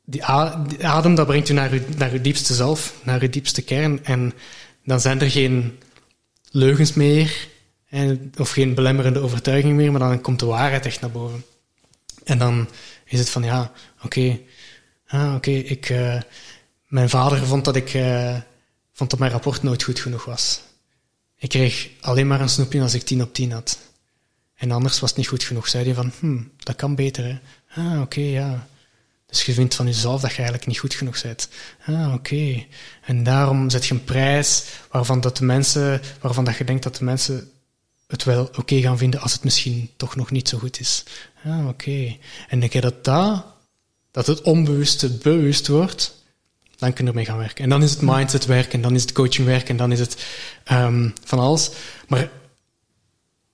die, adem, dat brengt je naar je, naar je diepste zelf, naar je diepste kern. En dan zijn er geen leugens meer, en, of geen belemmerende overtuiging meer, maar dan komt de waarheid echt naar boven. En dan is het van, ja, oké, ah, oké, ik, eh, mijn vader vond dat ik, eh, vond dat mijn rapport nooit goed genoeg was. Ik kreeg alleen maar een snoepje als ik 10 op 10 had. En anders was het niet goed genoeg. Zei hij van, hm, dat kan beter, hè. Ah, oké, ja. Dus je vindt van jezelf dat je eigenlijk niet goed genoeg bent. Ah, oké. En daarom zet je een prijs waarvan, dat de mensen, waarvan dat je denkt dat de mensen het wel oké gaan vinden als het misschien toch nog niet zo goed is. Ah, oké. En denk je dat dat, dat het onbewuste bewust wordt, dan kun je ermee gaan werken. En dan is het mindset werk, en dan is het coaching werk, en dan is het ehm, van alles. Maar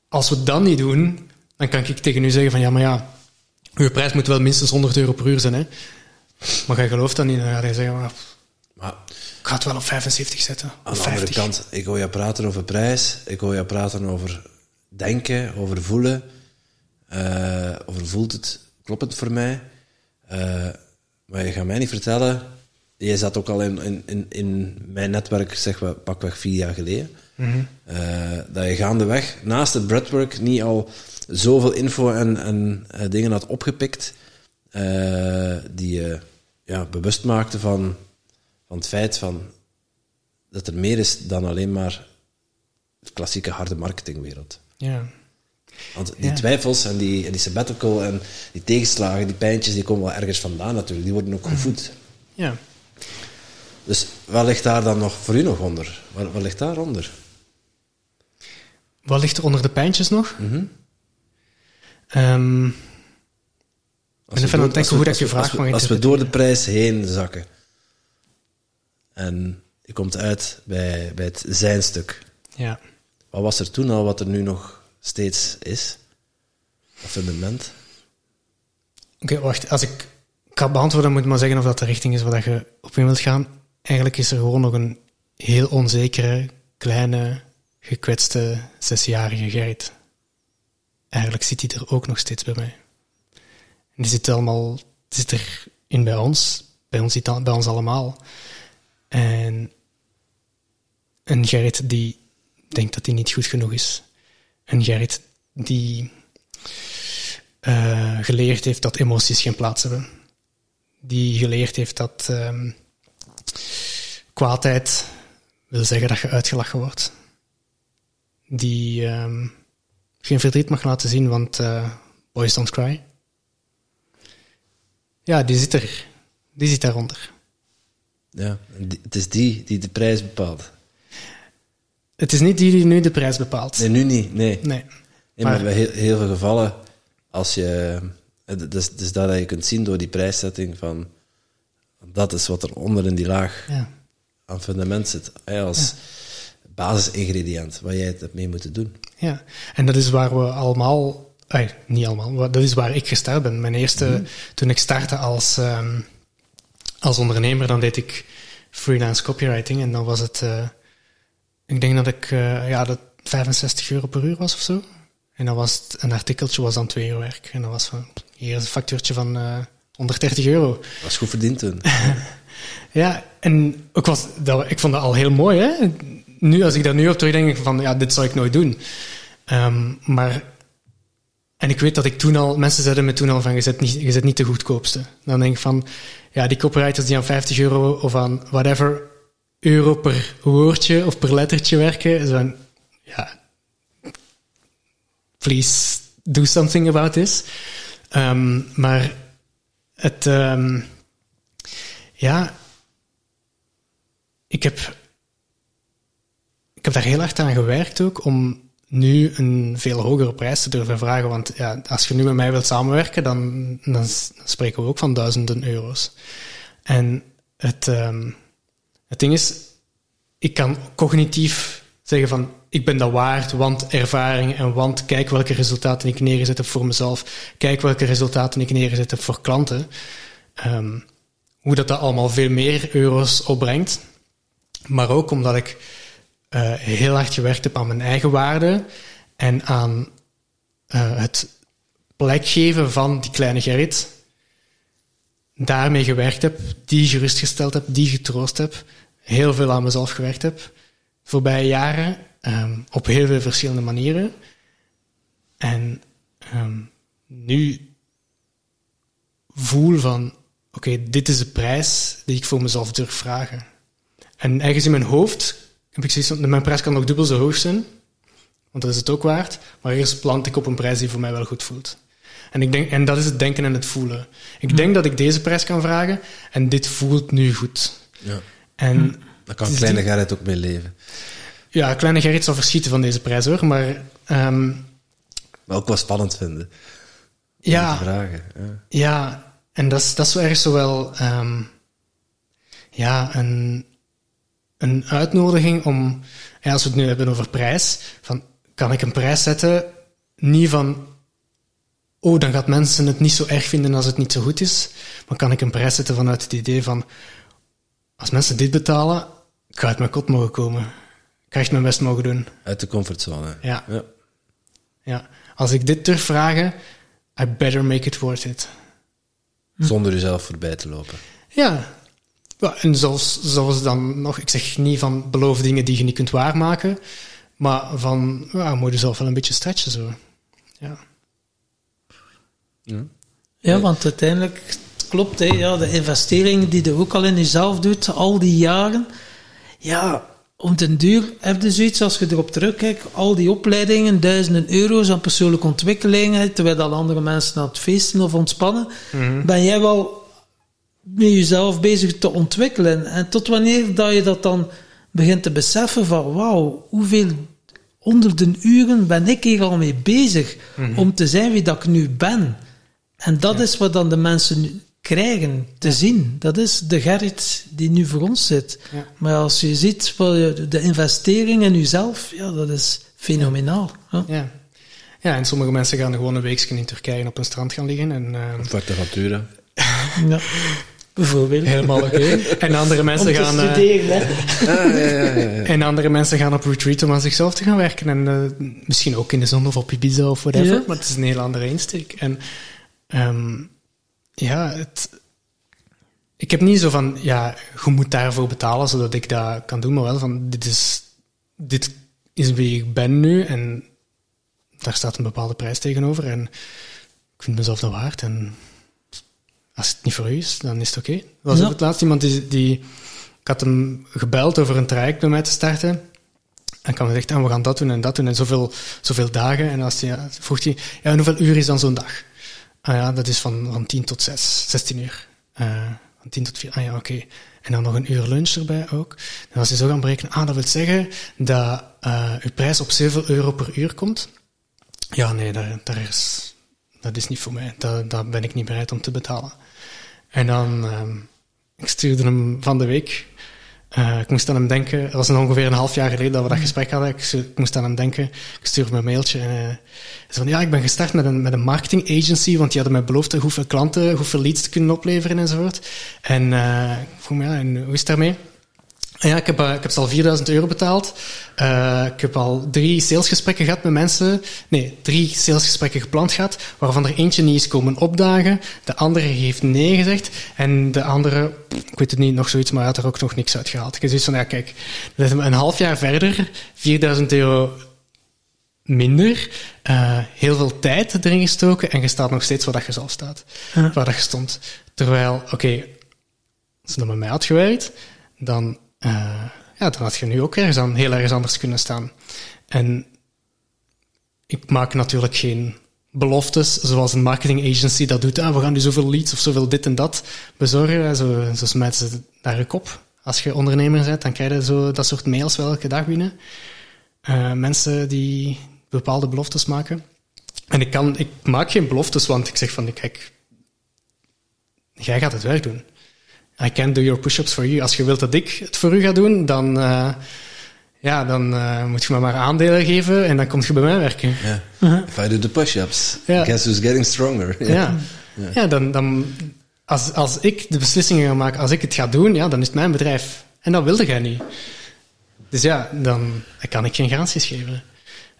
als we dat niet doen, dan kan ik tegen u zeggen van ja, maar ja, uw prijs moet wel minstens 100 euro per uur zijn. Hè? Maar jij gelooft dat niet, dan ga je zeggen, maar, Maar ik ga het wel op 75 zetten. aan de andere 50. kant, ik hoor je praten over prijs, ik hoor je praten over denken, over voelen. eh, over voelt het, klopt het voor mij? Eh, maar je gaat mij niet vertellen, jij zat ook al in, in, in, in mijn netwerk, zeg we, pakweg vier jaar geleden, eh, dat je gaandeweg naast het breadwork niet al zoveel info en, en eh, dingen had opgepikt eh, die je ja, bewust maakte van, van het feit van dat er meer is dan alleen maar de klassieke harde marketingwereld. Ja. Want die Ja. twijfels en die, en die sabbatical en die tegenslagen, die pijntjes, die komen wel ergens vandaan natuurlijk. Die worden ook gevoed. ja. Dus wat ligt daar dan nog voor u nog onder? Wat, wat ligt daaronder? Wat ligt er onder de pijntjes nog? Mhm. Ehm, Als even we aan door- het denken als we- hoe dat je vraag mag Als we door de prijs heen zakken en je komt uit bij, bij het zijnstuk. ja. Wat was er toen al wat er nu nog steeds is? Dat fundament? Oké, wacht. Als ik ik ga beantwoorden, moet ik maar zeggen of dat de richting is waar dat je op in wilt gaan. Eigenlijk is er gewoon nog een heel onzekere, kleine, gekwetste zesjarige Gerrit. Eigenlijk zit hij er ook nog steeds bij mij. En die zit allemaal, zit erin bij ons, bij ons, bij ons allemaal. En een Gerrit die denkt dat hij niet goed genoeg is. Een Gerrit die eh, geleerd heeft dat emoties geen plaats hebben. Die geleerd heeft dat ehm, kwaadheid wil zeggen dat je uitgelachen wordt. Die ehm, geen verdriet mag laten zien, want eh, boys don't cry. Ja, die zit er. Die zit daaronder. Ja, het is die die de prijs bepaalt. Het is niet die die nu de prijs bepaalt. Nee, nu niet. Nee. Nee. Nee, maar Maar- bij heel, heel veel gevallen, als je. Is, het is dat je kunt zien door die prijszetting van. Dat is wat er onder in die laag Ja. aan fundament zit. als basisingrediënt waar jij het mee moeten doen. Ja, en dat is waar we allemaal, ay, niet allemaal, dat is waar ik gestart ben. Mijn eerste, toen ik startte als, ehm, als ondernemer, dan deed ik freelance copywriting en dan was het, eh, ik denk dat ik, eh, ja, dat 65 euro per uur was of zo. En dan was het, een artikeltje was dan 2 uur werk. En dan was van, hier is een factuurtje van eh 130 euro. Dat is goed verdiend toen. Ja, en ik, was, dat, ik vond dat al heel mooi. Hè? Nu, als ik daar nu op terugdenk, van ja, dit zou ik nooit doen. Ehm, maar, en ik weet dat ik toen al, mensen zeiden me toen al van je zet niet, je zet niet de goedkoopste. Dan denk ik van, ja, die copywriters die aan 50 euro of aan whatever euro per woordje of per lettertje werken, is van, ja, please do something about this. Ehm, maar het, ehm, ja, ik heb, ik heb daar heel hard aan gewerkt ook om nu een veel hogere prijs te durven vragen. Want ja, als je nu met mij wilt samenwerken, dan, dan, spreken we ook van duizenden euro's. En het, ehm, het ding is, ik kan cognitief zeggen van ik ben dat waard, want ervaring en want kijk welke resultaten ik neergezet heb voor mezelf, kijk welke resultaten ik neergezet heb voor klanten. Ehm, hoe dat, dat allemaal veel meer euro's opbrengt. Maar ook omdat ik eh, heel hard gewerkt heb aan mijn eigen waarde en aan eh, het plek geven van die kleine Gerrit. Daarmee gewerkt heb, die gerustgesteld heb, die getroost heb, heel veel aan mezelf gewerkt heb, voorbije jaren, ehm, op heel veel verschillende manieren. En ehm, nu voel van, oké, dit is de prijs die ik voor mezelf durf vragen. En ergens in mijn hoofd heb ik zoiets van, mijn prijs kan nog dubbel zo hoog zijn, want dat is het ook waard, maar eerst plant ik op een prijs die voor mij wel goed voelt. En, ik denk, en dat is het denken en het voelen. Ik denk dat ik deze prijs kan vragen en dit voelt nu goed. Ja. En Daar kan het is kleine die- Gerrit ook mee leven. ja, kleine Gerrit zal verschieten van deze prijs hoor, maar Ehm, Maar ook wel spannend vinden. om ja, Te vragen. Ja. Ja, en dat is, dat is zo erg zowel ehm, ja, een, een uitnodiging om, ja, als we het nu hebben over prijs, van kan ik een prijs zetten, niet van, oh, dan gaat mensen het niet zo erg vinden als het niet zo goed is, maar kan ik een prijs zetten vanuit het idee van, als mensen dit betalen, ik ga uit mijn kot mogen komen. Ik ga echt mijn best mogen doen. Uit de comfortzone. Ja. ja. Ja. Als ik dit durf vragen, I better make it worth it. Zonder jezelf voorbij te lopen. Ja. Ja, en zelfs, zelfs dan nog, ik zeg niet van beloof dingen die je niet kunt waarmaken, maar van, ja, moet je zelf wel een beetje stretchen zo. Ja. Ja. Ja, want uiteindelijk het klopt, hè, ja, de investeringen die je ook al in jezelf doet, al die jaren. Ja, om den duur heb je zoiets, als je erop terugkijkt, al die opleidingen, duizenden euro's aan persoonlijke ontwikkelingen, terwijl dat andere mensen aan het feesten of ontspannen, ben jij wel met jezelf bezig te ontwikkelen. En tot wanneer dat je dat dan begint te beseffen van, wauw, hoeveel honderden uren ben ik hier al mee bezig om te zijn wie dat ik nu ben. En dat is wat dan de mensen nu krijgen te zien. Dat is de Gerrit die nu voor ons zit. Ja. Maar als je ziet wat je- de investering in jezelf, ja, dat is fenomenaal. Ja. Ja. ja, en sommige mensen gaan gewoon een weekje in Turkije op een strand gaan liggen en eh, Fuerteventura. Ja. Bijvoorbeeld. helemaal oké. En andere Om mensen te gaan... eh, studeren, hè. Ah, ja, ja, ja, ja. En andere mensen gaan op retreat om aan zichzelf te gaan werken. En eh, misschien ook in de zon of op Ibiza of whatever. Ja. Maar het is een heel andere insteek. En ehm, ja, het, ik heb niet zo van, ja, je moet daarvoor betalen zodat ik dat kan doen. Maar wel van, dit is, dit is wie ik ben nu. En daar staat een bepaalde prijs tegenover. En ik vind mezelf dat waard. En als het niet voor u is, dan is het oké. Er was Ja. ook het laatst iemand die, die... Ik had hem gebeld over een traject bij mij te starten. En ik had gezegd, ah, we gaan dat doen en dat doen en zoveel, zoveel dagen. En als hij, vroeg hij, ja, en hoeveel uur is dan zo'n dag? Ah ja, dat is van, van 10 tot 6, 16 uur. Eh, van 10 tot 4, ah ja, oké. En dan nog een uur lunch erbij ook. En als hij zo gaan berekenen, ah, dat wil zeggen dat eh uw prijs op 7 euro per uur komt. Ja, nee, daar, daar is, dat is niet voor mij. Dat, dat ben ik niet bereid om te betalen. En dan, ehm, ik stuurde hem van de week. eh, ik moest aan hem denken. Dat was ongeveer een half jaar geleden dat we dat gesprek hadden. Ik, moest aan hem denken. Ik stuurde hem een mailtje. En, hij zei van, ja, ik ben gestart met een, met een marketing agency, want die hadden mij beloofd hoeveel klanten, hoeveel leads te kunnen opleveren enzovoort. En eh, ik vroeg me, ja, en hoe is het daarmee? En ja, ik heb, eh, ik heb ze al 4000 euro betaald. Eh, ik heb al drie salesgesprekken gehad met mensen. Nee, drie salesgesprekken gepland gehad, waarvan er eentje niet is komen opdagen. De andere heeft nee gezegd. En de andere, ik weet het niet, nog zoiets, maar hij had er ook nog niks uit gehaald. Ik heb zoiets van, ja, kijk, we zijn een half jaar verder, 4000 euro minder, eh, heel veel tijd erin gestoken en je staat nog steeds waar dat je zelf staat. Waar dat je stond. Terwijl, oké, als je dat met mij had gewerkt, dan, ja, dan had je nu ook ergens aan, heel ergens anders kunnen staan. En ik maak natuurlijk geen beloftes, zoals een marketing agency dat doet. Ah, we gaan nu zoveel leads of zoveel dit en dat bezorgen. En Zo, zo smijten ze daar je kop. Als je ondernemer bent, dan krijg je zo dat soort mails wel elke dag binnen. Eh, mensen die bepaalde beloftes maken. En ik, kan, ik maak geen beloftes, want ik zeg van, kijk, jij gaat het werk doen. I can't do your push-ups for you. Als je wilt dat ik het voor u ga doen, dan, eh, ja, dan eh, moet je me maar aandelen geven en dan kom je bij mij werken. Ja. If I do the push-ups, Ja. guess who's getting stronger? Ja, ja. dan, dan, als, als ik de beslissingen ga maken, als ik het ga doen, ja, dan is het mijn bedrijf. En dat wilde jij niet. Dus ja, dan kan ik geen garanties geven.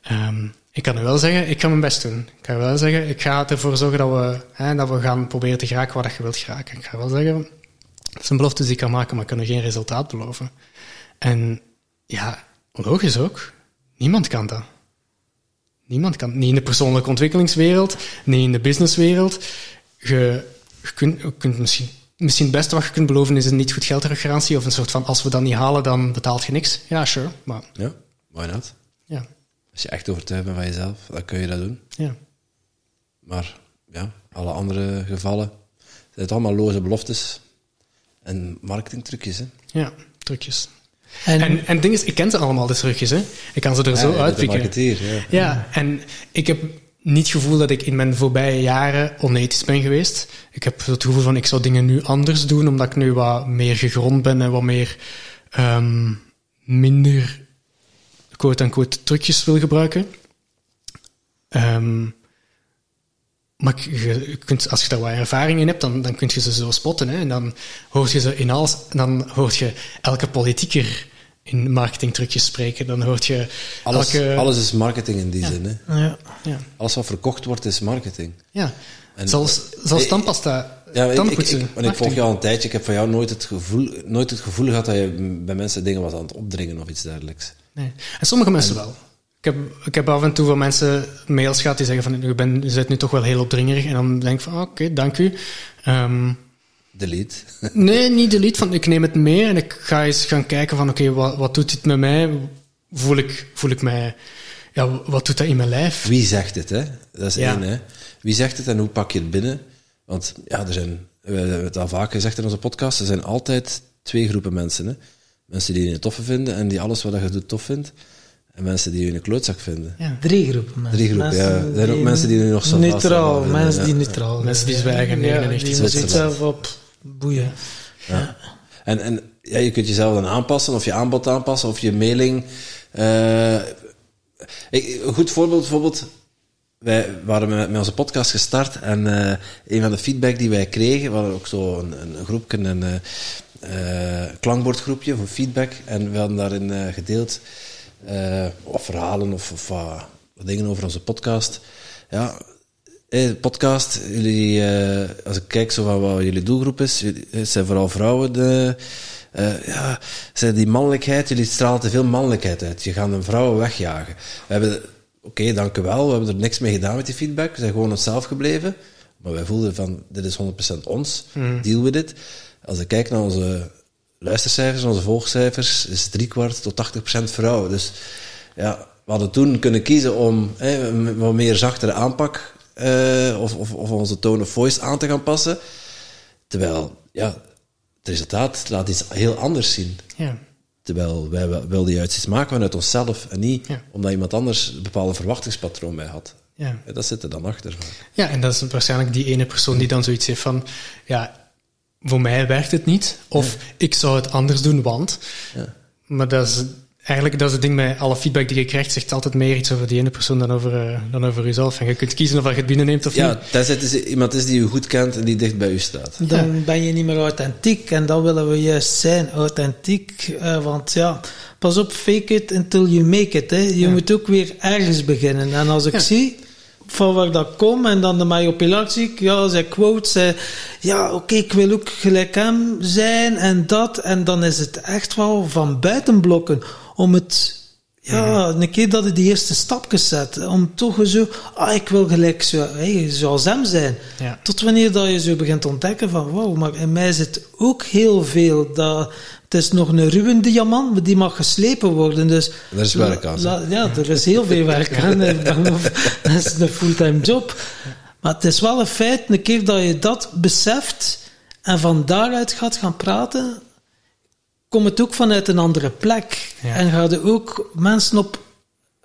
Ehm, ik kan nu wel zeggen, ik ga mijn best doen. Ik ga wel zeggen, ik ga ervoor zorgen dat we, hè, dat we gaan proberen te geraken waar dat je wilt geraken. Ik ga wel zeggen, dat zijn beloftes die ik kan maken, maar ik kan er geen resultaat beloven. En ja, logisch ook. Niemand kan dat. Niemand kan. Niet in de persoonlijke ontwikkelingswereld, niet in de businesswereld. Je, je kunt, je kunt misschien, misschien het beste wat je kunt beloven is een niet goed geld teruggarantie of een soort van als we dat niet halen, dan betaalt je niks. Ja, sure. Maar Ja, why not? ja, Als je echt overtuigd bent van jezelf, dan kun je dat doen. ja. Maar ja, alle andere gevallen zijn het allemaal loze beloftes en marketingtrucjes. Hè? Ja, trucjes. En, En, ding is, ik ken ze allemaal, de terugjes. Hè. Ik kan ze er zo Ja, je bent een uitpikken. marketeer, ja. Ja, en ik heb niet het gevoel dat ik in mijn voorbije jaren onethisch ben geweest. Ik heb het gevoel van, ik zou dingen nu anders doen, omdat ik nu wat meer gegrond ben en wat meer ehm, minder quote-unquote trucjes wil gebruiken. Ehm, maar je, kunt, als je daar wat ervaring in hebt, dan, dan kun je ze zo spotten. Hè? En dan hoor je ze in alles. Dan hoort je elke politieker in marketingtrucjes spreken. Dan hoort je Alles, elke... alles is marketing in die zin. Hè. ja. Ja, Alles wat verkocht wordt is marketing. ja. En- zelfs, zelfs Eh, tandpasta, Ja, ik, ik, ik, want ik volg jou al een tijdje. Ik heb van jou nooit het, gevoel, nooit het gevoel gehad dat je bij mensen dingen was aan het opdringen of iets dergelijks. Nee. En sommige mensen wel. Ik heb, ik heb af en toe van mensen mails gehad die zeggen van, je, bent, je bent nu toch wel heel opdringerig. En dan denk ik van, ah, oké, dank u. Ehm, Delete. nee, niet delete, van ik neem het mee en ik ga eens gaan kijken van, oké, wat, wat doet dit met mij? Voel ik, voel ik mij... Ja, wat doet dat in mijn lijf? Wie zegt het, hè? Dat is Ja. één, hè? Wie zegt het en hoe pak je het binnen? Want ja, er zijn, we hebben het al vaak gezegd in onze podcast, er zijn altijd twee groepen mensen. Hè? Mensen die een toffe vinden en die alles wat je doet tof vindt. En mensen die je een klootzak vinden. Ja. Drie groepen mensen. Drie groepen, ja. Er zijn ook mensen die nu nog zo Neutraal, vast- mensen ja. die neutraal zijn. Mensen die zwijgen, Ja, 99 die zitten zelf op boeien. En, en ja, je kunt jezelf dan aanpassen, of je aanbod aanpassen, of je mailing. eh, ik, een goed voorbeeld bijvoorbeeld. Wij waren met, met onze podcast gestart en eh, een van de feedback die wij kregen, we hadden ook zo een, een groepje, een eh, eh, klankbordgroepje voor feedback. En we hadden daarin eh, gedeeld eh, wat verhalen of, of wat dingen over onze podcast. Ja, Hey, de podcast, jullie, eh, als ik kijk zo van wat jullie doelgroep is, jullie- het zijn vooral vrouwen. De, eh, ja, zijn die mannelijkheid, jullie stralen te veel mannelijkheid uit. Je gaat een vrouwen wegjagen. We hebben, oké, dank u wel, we hebben er niks mee gedaan met die feedback. We zijn gewoon onszelf gebleven. Maar wij voelden van, dit is 100% ons, deal with it. Als ik kijk naar onze luistercijfers, onze volgcijfers, is driekwart tot 80% vrouwen. Dus ja, we hadden toen kunnen kiezen om hè, een wat meer zachtere aanpak eh, of, of, of onze tone of voice aan te gaan passen. Terwijl, ja, het resultaat laat iets heel anders zien. Ja. Terwijl wij wel- wilden juist iets maken vanuit onszelf en niet Ja. omdat iemand anders een bepaalde verwachtingspatroon bij had. Ja. Dat zit er dan achter. ja, en dat is waarschijnlijk die ene persoon die dan zoiets heeft van... Ja, voor mij werkt het niet. Of ik zou het anders doen, want... Ja. Maar dat is eigenlijk dat is het ding bij alle feedback die je krijgt, zegt altijd meer iets over die ene persoon dan over, eh, dan over jezelf. En je kunt kiezen of je het binnenneemt of Ja, niet. tenzij het is iemand is die u goed kent en die dicht bij u staat. Dan ben je niet meer authentiek en dat willen we juist zijn, authentiek. eh, want ja, pas op, fake it until you make it. Hè. Je moet ook weer ergens beginnen. En als ik Ja. zie van waar dat kom en dan de ik, ja, zij quote, zij, ja, oké, ik wil ook gelijk hem zijn en dat. En dan is het echt wel van buitenblokken om het ja, een keer dat je die eerste stapjes zet, om toch zo, ah, ik wil gelijk zo, hey, zoals hem zijn. Ja. Tot wanneer dat je zo begint te ontdekken van, wow, maar in mij zit ook heel veel. Dat, het is nog een ruwe diamant, maar die mag geslepen worden. Dus, Daar is werk aan, la- ja, er is heel veel werk aan. Dat is een fulltime job. Maar het is wel een feit, een keer dat je dat beseft en van daaruit gaat gaan praten, komt het ook vanuit een andere plek. Ja. En gaat er ook mensen op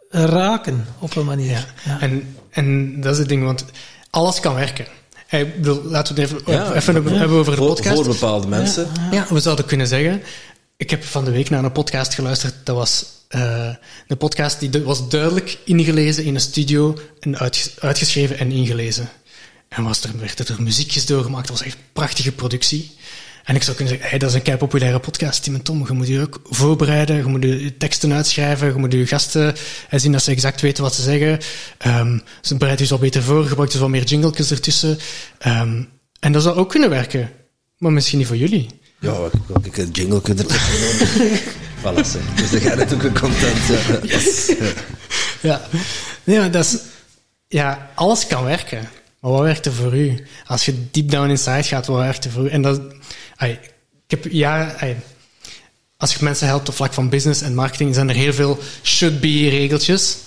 raken, op een manier. Ja. Ja. En, en dat is het ding, want alles kan werken. Ik bedoel, laten we het even, Ja. even hebben over de Voor, podcast. voor bepaalde mensen. Ja, we zouden kunnen zeggen. Ik heb van de week naar een podcast geluisterd. Dat was eh een podcast die was duidelijk ingelezen in een studio en uitges- uitgeschreven en ingelezen. En was er, werd er muziekjes doorgemaakt. Dat was echt een prachtige productie. En ik zou kunnen zeggen, hey, dat is een kei populaire podcast, Tim en Tom. Je moet je ook voorbereiden, je moet je teksten uitschrijven, je moet je gasten eh, zien dat ze exact weten wat ze zeggen. Ehm, ze bereiden je al beter voor, gebruikt dus wat meer jingletjes ertussen. Ehm, en dat zou ook kunnen werken. Maar misschien niet voor jullie. Ja, ik een jingle kunnen Voilà, zeg. Dus dan gaat het ook een content. Ja. Yes. Ja, nee, maar dat is, ja, alles kan werken. Maar wat werkt er voor u? Als je deep down inside gaat, wat werkt er voor u? En dat, ik heb ja, als je mensen helpt op vlak van business en marketing, zijn er heel veel should-be-regeltjes.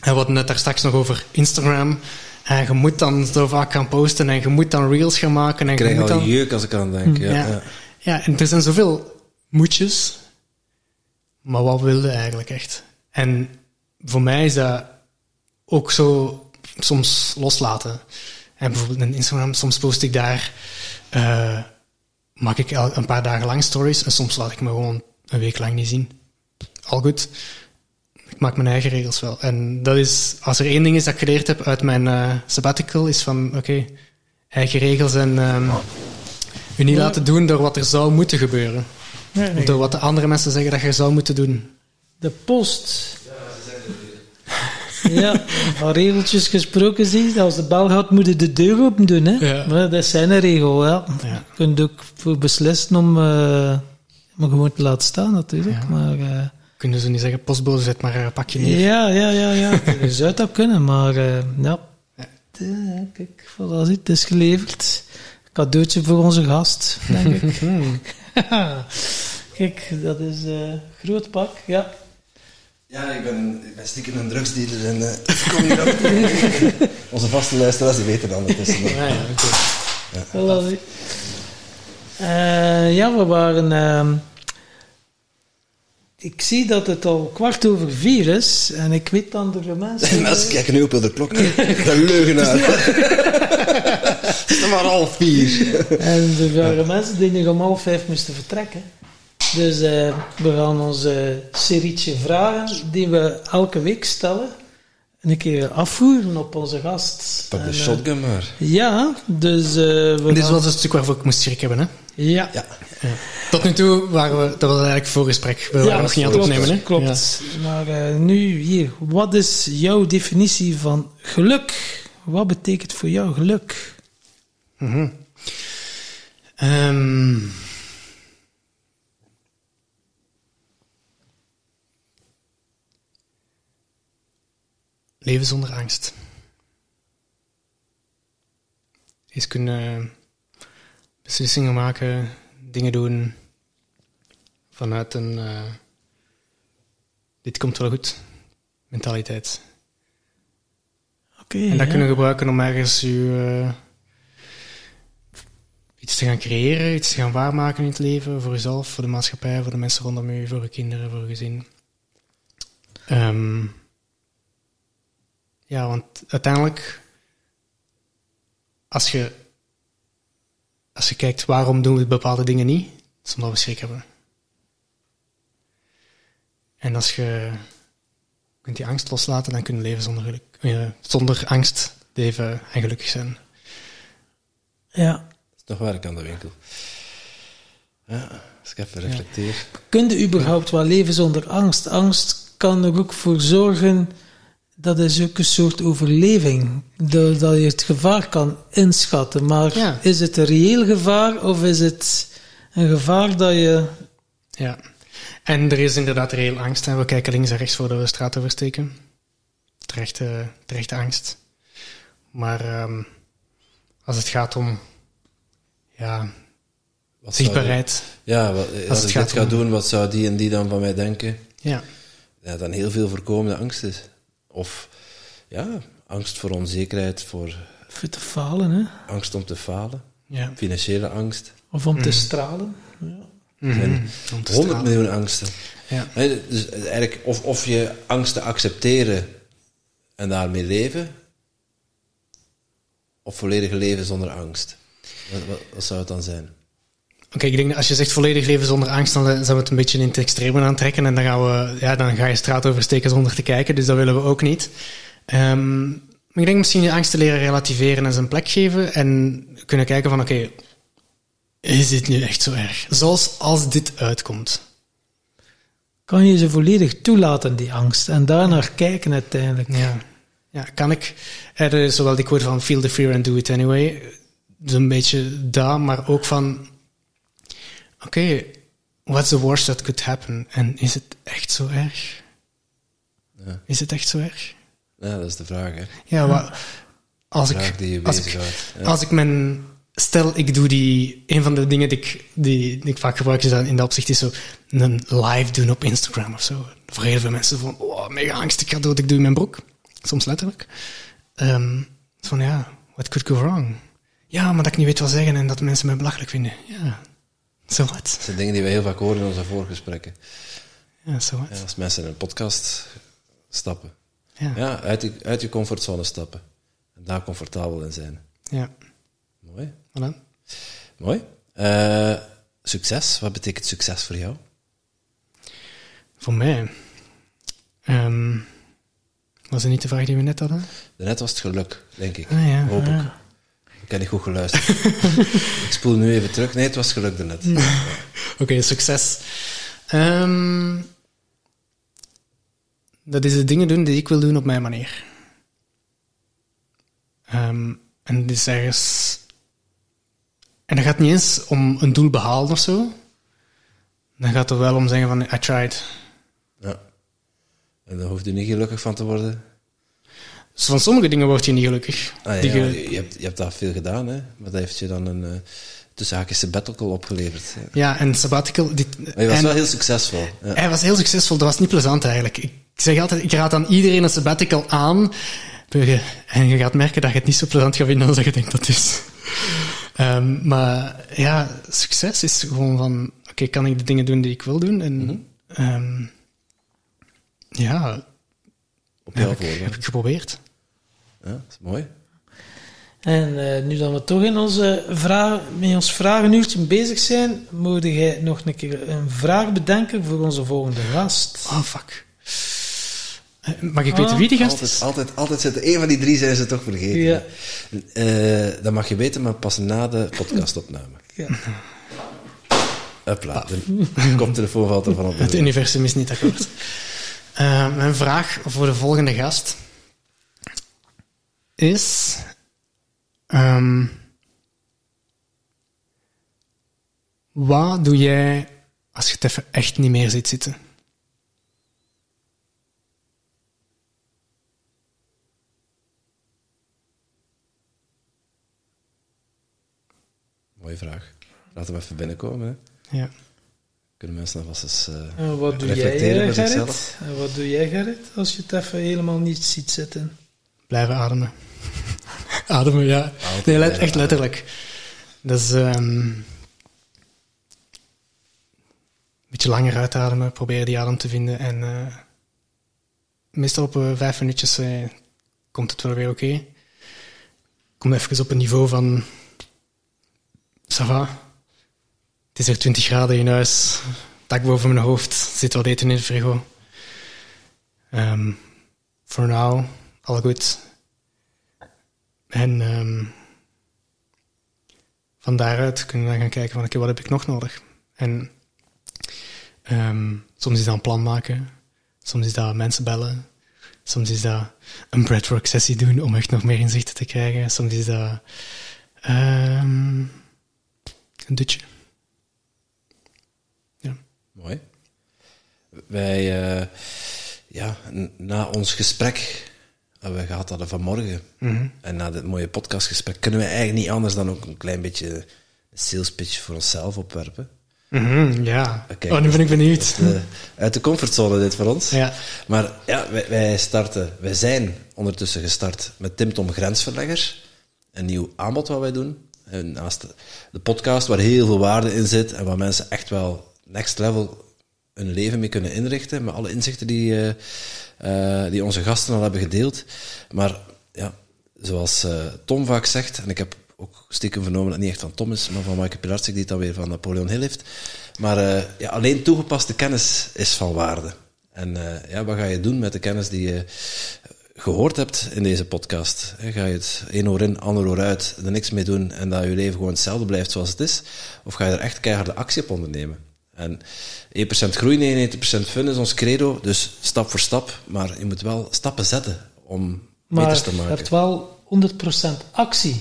En we hadden het daar straks nog over Instagram. En je moet dan zo vaak gaan posten en je moet dan reels gaan maken. En Ik je krijg moet al dan, jeuk als ik aan denk. Ja, ja, ja. ja. en er zijn zoveel moetjes. maar wat wilde eigenlijk echt? En voor mij is dat ook zo soms loslaten. En bijvoorbeeld in Instagram, soms post ik daar, uh, maak ik een paar dagen lang stories en soms laat ik me gewoon een week lang niet zien. Al goed. Ik maak mijn eigen regels wel. En dat is, als er één ding is dat ik geleerd heb uit mijn uh, sabbatical, is van, oké, eigen regels en um, u niet laten doen door wat er zou moeten gebeuren. Nee, nee. Door wat de andere mensen zeggen dat je zou moeten doen. De post. Ja, van regeltjes gesproken zie als de bel gaat, moet je de deur open doen. Hè? Ja. Maar dat is zijn regel, ja. ja. Je kunt ook voor beslissen om, uh, om gewoon te laten staan, natuurlijk. Ja. Maar, uh, kunnen ze niet zeggen, postbode, zet maar een pakje neer. Ja, ja, ja, ja. je zou dat kunnen, maar uh, ja. ja. Kijk, voilà, het is geleverd. Cadeautje voor onze gast, denk ik. Kijk, dat is een groot pak, ja. Ja, ik ben, ik ben stiekem een drugsdealer en uh, ik kom hier ook. Onze vaste luisteraars die weten dan ondertussen. Ja, ja, okay. ja. Uh, ja, we waren... Uh, ik zie dat het al kwart over vier is en ik weet dan de mensen... mensen kijken nu op de klok. De leugenaar. het is maar half vier. en er waren mensen die nog om half vijf moesten vertrekken. Dus uh, we gaan onze serietje vragen die we elke week stellen. En een keer afvoeren op onze gast. Pak de shotgun maar. Ja, dus... Uh, we Dit was het stuk waarvoor ik moest schrik hebben, hè? Ja. ja. Tot nu toe waren we... Dat was eigenlijk voorgesprek. We waren nog niet aan het opnemen, hè? Klopt. Maar uh, nu hier. Wat is jouw definitie van geluk? Wat betekent voor jou geluk? Mm -hmm. um, Leven zonder angst. Eens kunnen beslissingen maken, dingen doen vanuit een uh, dit komt wel goed mentaliteit. Okay, en dat kunnen gebruiken om ergens je, uh, iets te gaan creëren, iets te gaan waarmaken in het leven, voor jezelf, voor de maatschappij, voor de mensen rondom je, voor je kinderen, voor je gezin. Um, ja, want uiteindelijk, als je, als je kijkt waarom doen we bepaalde dingen niet, is omdat we schrik hebben. En als je kunt die angst loslaten, dan kun je leven zonder, geluk, eh, zonder angst leven en gelukkig zijn. Ja. Dat is toch werk aan de winkel. Ja, als ik even reflecteer. Ja. Kun je überhaupt wel leven zonder angst? Angst kan er ook voor zorgen dat is ook een soort overleving. Dat je het gevaar kan inschatten. Maar is het een reëel gevaar of is het een gevaar dat je. Ja, en er is inderdaad reëel angst. En we kijken links en rechts voordat we de straat oversteken. Terechte, terechte angst. Maar um, als het gaat om. Ja, wat zichtbaarheid. ja, wat, als, als het ik gaat dit ga doen, wat zou die en die dan van mij denken? Ja. Ja, dan heel veel voorkomende angst is. Of ja, angst voor onzekerheid, voor... Voor te falen, hè? Angst om te falen. Ja. Financiële angst. Of om te mhm. stralen. Ja. Mm 100 miljoen angsten. Ja. dus eigenlijk, of, of je angsten accepteren en daarmee leven, of volledig leven zonder angst. Wat, wat, zou het dan zijn? Oké, ik denk als je zegt volledig leven zonder angst, dan zijn we het een beetje in het extreme aantrekken. En dan, gaan we, ja, dan ga je straat oversteken zonder te kijken. Dus dat willen we ook niet. Um, maar ik denk misschien je angst te leren relativeren en zijn plek geven. En kunnen kijken van, oké, is dit nu echt zo erg? Zoals als dit uitkomt. Kan je ze volledig toelaten, die angst, en daarnaar kijken uiteindelijk? Ja. Ja, kan ik. Er is zowel die quote van feel the fear and do it anyway. Dus een beetje daar, maar ook van oké, okay, what's the worst that could happen? En is het echt zo erg? Ja. Is het echt zo erg? Ja, dat is de vraag, hè? Ja, als ik, als ik, als ik mijn, stel ik doe die, een van de dingen die ik, die, die ik vaak gebruik is in dat opzicht is zo een live doen op Instagram of zo. Voor heel veel mensen van, oh, mega angst, ik ga dood, ik doe in mijn broek. Soms letterlijk. Um, van ja, what could go wrong? Ja, maar dat ik niet weet wat zeggen en dat mensen mij belachelijk vinden. Ja, zo wat. Dat zijn dingen die we heel vaak horen in onze voorgesprekken. Ja, zo wat. Ja, als mensen in een podcast stappen. Ja. Ja, uit je, uit je comfortzone stappen. En daar comfortabel in zijn. ja. Mooi. Voilà. Mooi. Eh, succes. Wat betekent succes voor jou? Voor mij. ehm, was het niet de vraag die we net hadden? Daarnet was het geluk, denk ik. Ah, ja, Hoop ik. ja. Ik heb niet goed geluisterd. ik spoel nu even terug. Nee, het was geluk daarnet. Oké, succes. Ehm, dat is de dingen doen die ik wil doen op mijn manier. Ehm, en dit is ergens... En dat gaat niet eens om een doel behalen of zo. Dan gaat het wel om zeggen van, I tried. Ja. En daar hoeft u niet gelukkig van te worden. Dus van sommige dingen word je niet gelukkig. Ah, ja, ge- je, hebt, je hebt daar veel gedaan, hè? Maar dat heeft je dan een uh, tussen haakjes sabbatical opgeleverd. Ja. ja, en sabbatical... Dit, Maar je was en- wel heel succesvol. Ja. Hij was heel succesvol. Dat was niet plezant eigenlijk. Ik zeg altijd, ik raad aan iedereen een sabbatical aan. En je gaat merken dat je het niet zo plezant gaat vinden als dat je denkt dat het is. Ehm, maar ja, succes is gewoon van, oké, kan ik de dingen doen die ik wil doen? En Mhm. ehm, ja, Op jouw heb ik, voorwaarden. heb ik geprobeerd. Ja, dat is mooi. En eh, nu dat we toch in onze vraag, met ons vragenuurtje bezig zijn, moet jij nog een keer een vraag bedenken voor onze volgende gast. Oh, fuck. Eh, Mag ik Ah, weten wie die gast Altijd, is? altijd, altijd zitten. Een van die drie zijn ze toch vergeten. Ja. Eh, dat mag je weten, maar pas na de podcastopname. Ja. Hopla, de koptelefoon valt ervan op. Het universum is niet akkoord. Eh, mijn vraag voor de volgende gast is... ehm, wat doe jij als je het even echt niet meer ziet zitten? Mooie vraag. Laten we even binnenkomen. Hè. Ja. Kunnen mensen alvast eens... eh, En wat doe jij, Reflecteren eh, voor Gerrit? zichzelf. En wat doe jij, Gerrit, als je het even helemaal niet ziet zitten? Blijven ademen. ademen, ja. Nee, let- echt letterlijk. Dat is... ehm, een beetje langer uitademen, proberen die adem te vinden. En eh, meestal op eh, vijf minuutjes eh, komt het wel weer oké. Kom even op een niveau van... Ça va. Het is er 20 graden in huis. Dak boven mijn hoofd. Zit wat eten in de frigo. Ehm for now, all goed. En ehm, van daaruit kunnen we dan gaan kijken van oké, wat heb ik nog nodig? En ehm, soms is dat een plan maken. Soms is dat mensen bellen. Soms is dat een breathwork sessie doen om echt nog meer inzichten te krijgen. Soms is dat ehm, een dutje. Ja. Mooi. Wij, eh, ja, na ons gesprek dat we gehad hadden vanmorgen, Mhm. en na dit mooie podcastgesprek, kunnen we eigenlijk niet anders dan ook een klein beetje een sales pitch voor onszelf opwerpen. Mhm, ja. Kijk, oh, nu ben ik benieuwd. eh, uit de comfortzone dit voor ons. Ja. Maar ja, wij, wij starten, wij zijn ondertussen gestart met Tim Tom Grensverlegger. Een nieuw aanbod wat wij doen. En naast de, de podcast waar heel veel waarde in zit en waar mensen echt wel next level hun leven mee kunnen inrichten. Met alle inzichten die, eh, eh, die onze gasten al hebben gedeeld. Maar ja, zoals eh, Tom vaak zegt, en ik heb ook stiekem vernomen dat het niet echt van Tom is, maar van Michael Pilarczyk, die het dan weer van Napoleon Hill heeft. Maar eh, ja, alleen toegepaste kennis is van waarde. En eh, ja, wat ga je doen met de kennis die je gehoord hebt in deze podcast? Ga je het één oor in, ander oor uit, er niks mee doen en dat je leven gewoon hetzelfde blijft zoals het is? Of ga je er echt keiharde actie op ondernemen? En 1% groei, 99% fun is ons credo, dus stap voor stap. Maar je moet wel stappen zetten om Maar meters te je maken. hebt wel 100% actie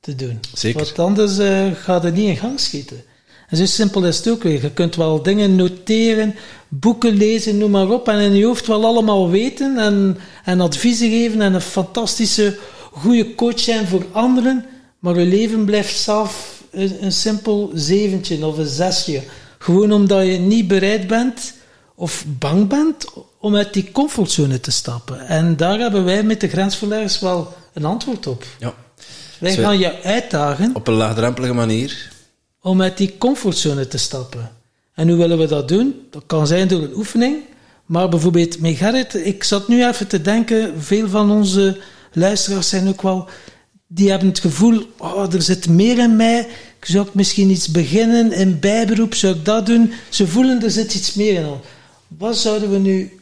te doen. Zeker. Want anders eh, gaat het niet in gang schieten. En zo simpel is het ook weer. Je kunt wel dingen noteren, boeken lezen, noem maar op. En in je hoofd wel allemaal weten en, en adviezen geven en een fantastische, goede coach zijn voor anderen. Maar je leven blijft zelf een, een simpel zeventje of een zesje. Gewoon omdat je niet bereid bent of bang bent om uit die comfortzone te stappen. En daar hebben wij met de grensverleggers wel een antwoord op. Ja. Wij gaan je uitdagen Op een laagdrempelige manier. om uit die comfortzone te stappen. En hoe willen we dat doen? Dat kan zijn door een oefening. Maar bijvoorbeeld met Gerrit, ik zat nu even te denken, veel van onze luisteraars zijn ook wel, die hebben het gevoel, oh, er zit meer in mij, zou ik misschien iets beginnen in bijberoep, zou ik dat doen? Ze voelen, er zit iets meer in. Wat zouden we nu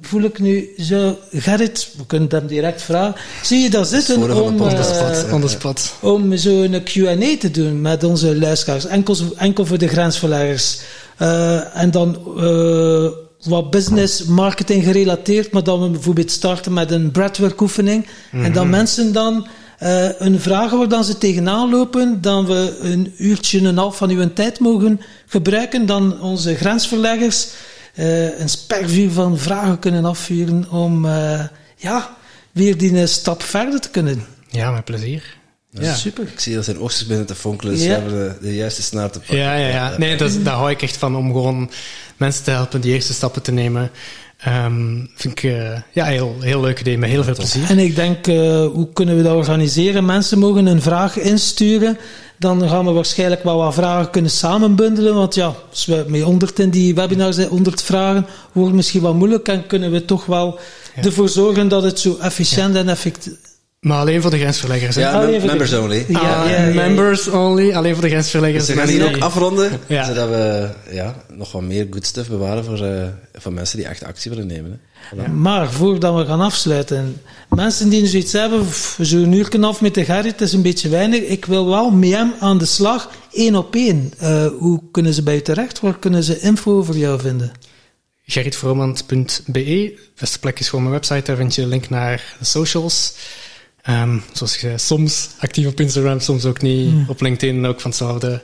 voel ik nu zo, Gerrit, we kunnen hem direct vragen, zie je dat zitten om, uh, spot, om zo'n Q&A te doen met onze luisteraars, enkel, enkel voor de grensverleggers. Uh, en dan uh, wat business, marketing gerelateerd, maar dan we bijvoorbeeld starten met een breathwork oefening. Mm -hmm. En dan mhm. mensen dan uh, een vragen waar dan ze tegenaan lopen, dan we een uurtje en een half van uw tijd mogen gebruiken, dan onze grensverleggers uh, een spervuur van vragen kunnen afvuren om uh, ja, weer die stap verder te kunnen. Ja, met plezier. Ja, super. Ik zie dat zijn oogstjes binnen te fonkelen, dus ja. hebben de, de, juiste snaar te pakken. Ja, ja, ja. Nee, dat, daar hou ik echt van, om gewoon mensen te helpen die eerste stappen te nemen. Um, vind ik uh, ja, heel, heel leuk idee, met heel veel plezier. En ik denk, uh, hoe kunnen we dat organiseren? Mensen mogen een vraag insturen. Dan gaan we waarschijnlijk wel wat vragen kunnen samenbundelen. Want ja, als we met 100 in die webinar zijn, 100 vragen, wordt misschien wat moeilijk. En kunnen we toch wel ja. ervoor zorgen dat het zo efficiënt ja. en effectief maar alleen voor de grensverleggers. Hè? Ja, mem members only. Ja, ah, ja, members only, alleen voor de grensverleggers. Dus we gaan hier ook afronden, zodat we ja, nog wat meer good stuff bewaren voor, uh, voor mensen die echt actie willen nemen. Hè. Voilà. Maar voordat we gaan afsluiten, mensen die zoiets hebben, zo'n uur af met de Gerrit, het is een beetje weinig. Ik wil wel met hem aan de slag, één op één. Uh, hoe kunnen ze bij je terecht? Waar kunnen ze info over jou vinden? gerritvromand.be. De beste plek is gewoon mijn website, daar vind je de link naar de socials. Um, zoals ik zei, soms actief op Instagram, soms ook niet. Op LinkedIn ook van hetzelfde.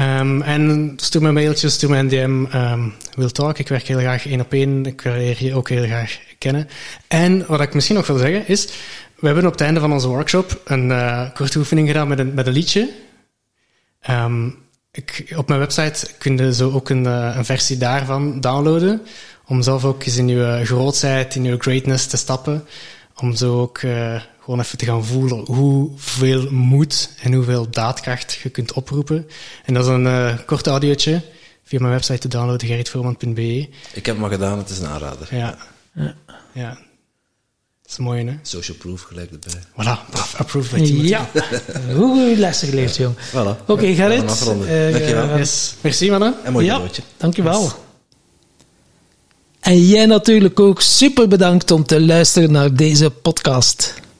Um, en stuur me mailtjes, stuur me een DM. Um, ehm, we'll talk. Ik werk heel graag één op één. Ik wil je ook heel graag kennen. En wat ik misschien nog wil zeggen is, we hebben op het einde van onze workshop een uh, korte oefening gedaan met een, met een liedje. Um, ik, op mijn website kun je zo ook een, uh, een versie daarvan downloaden. Om zelf ook eens in je grootheid, in je greatness te stappen. Om zo ook uh, gewoon even te gaan voelen hoeveel moed en hoeveel daadkracht je kunt oproepen. En dat is een uh, kort audiootje via mijn website te downloaden, gerritvoorman.be. Ik heb hem al gedaan, het is een aanrader. Ja. Ja. ja. Dat is mooi, hè? Social proof gelijk erbij. Voilà, approved by Timothy. Ja, hoe lessen geleerd, jong. Voilà. Oké, okay, Gerrit. Uh, dankjewel. Yes. Merci, mannen. En mooi ja, broodje. Dankjewel. Yes. En jij natuurlijk ook super bedankt om te luisteren naar deze podcast.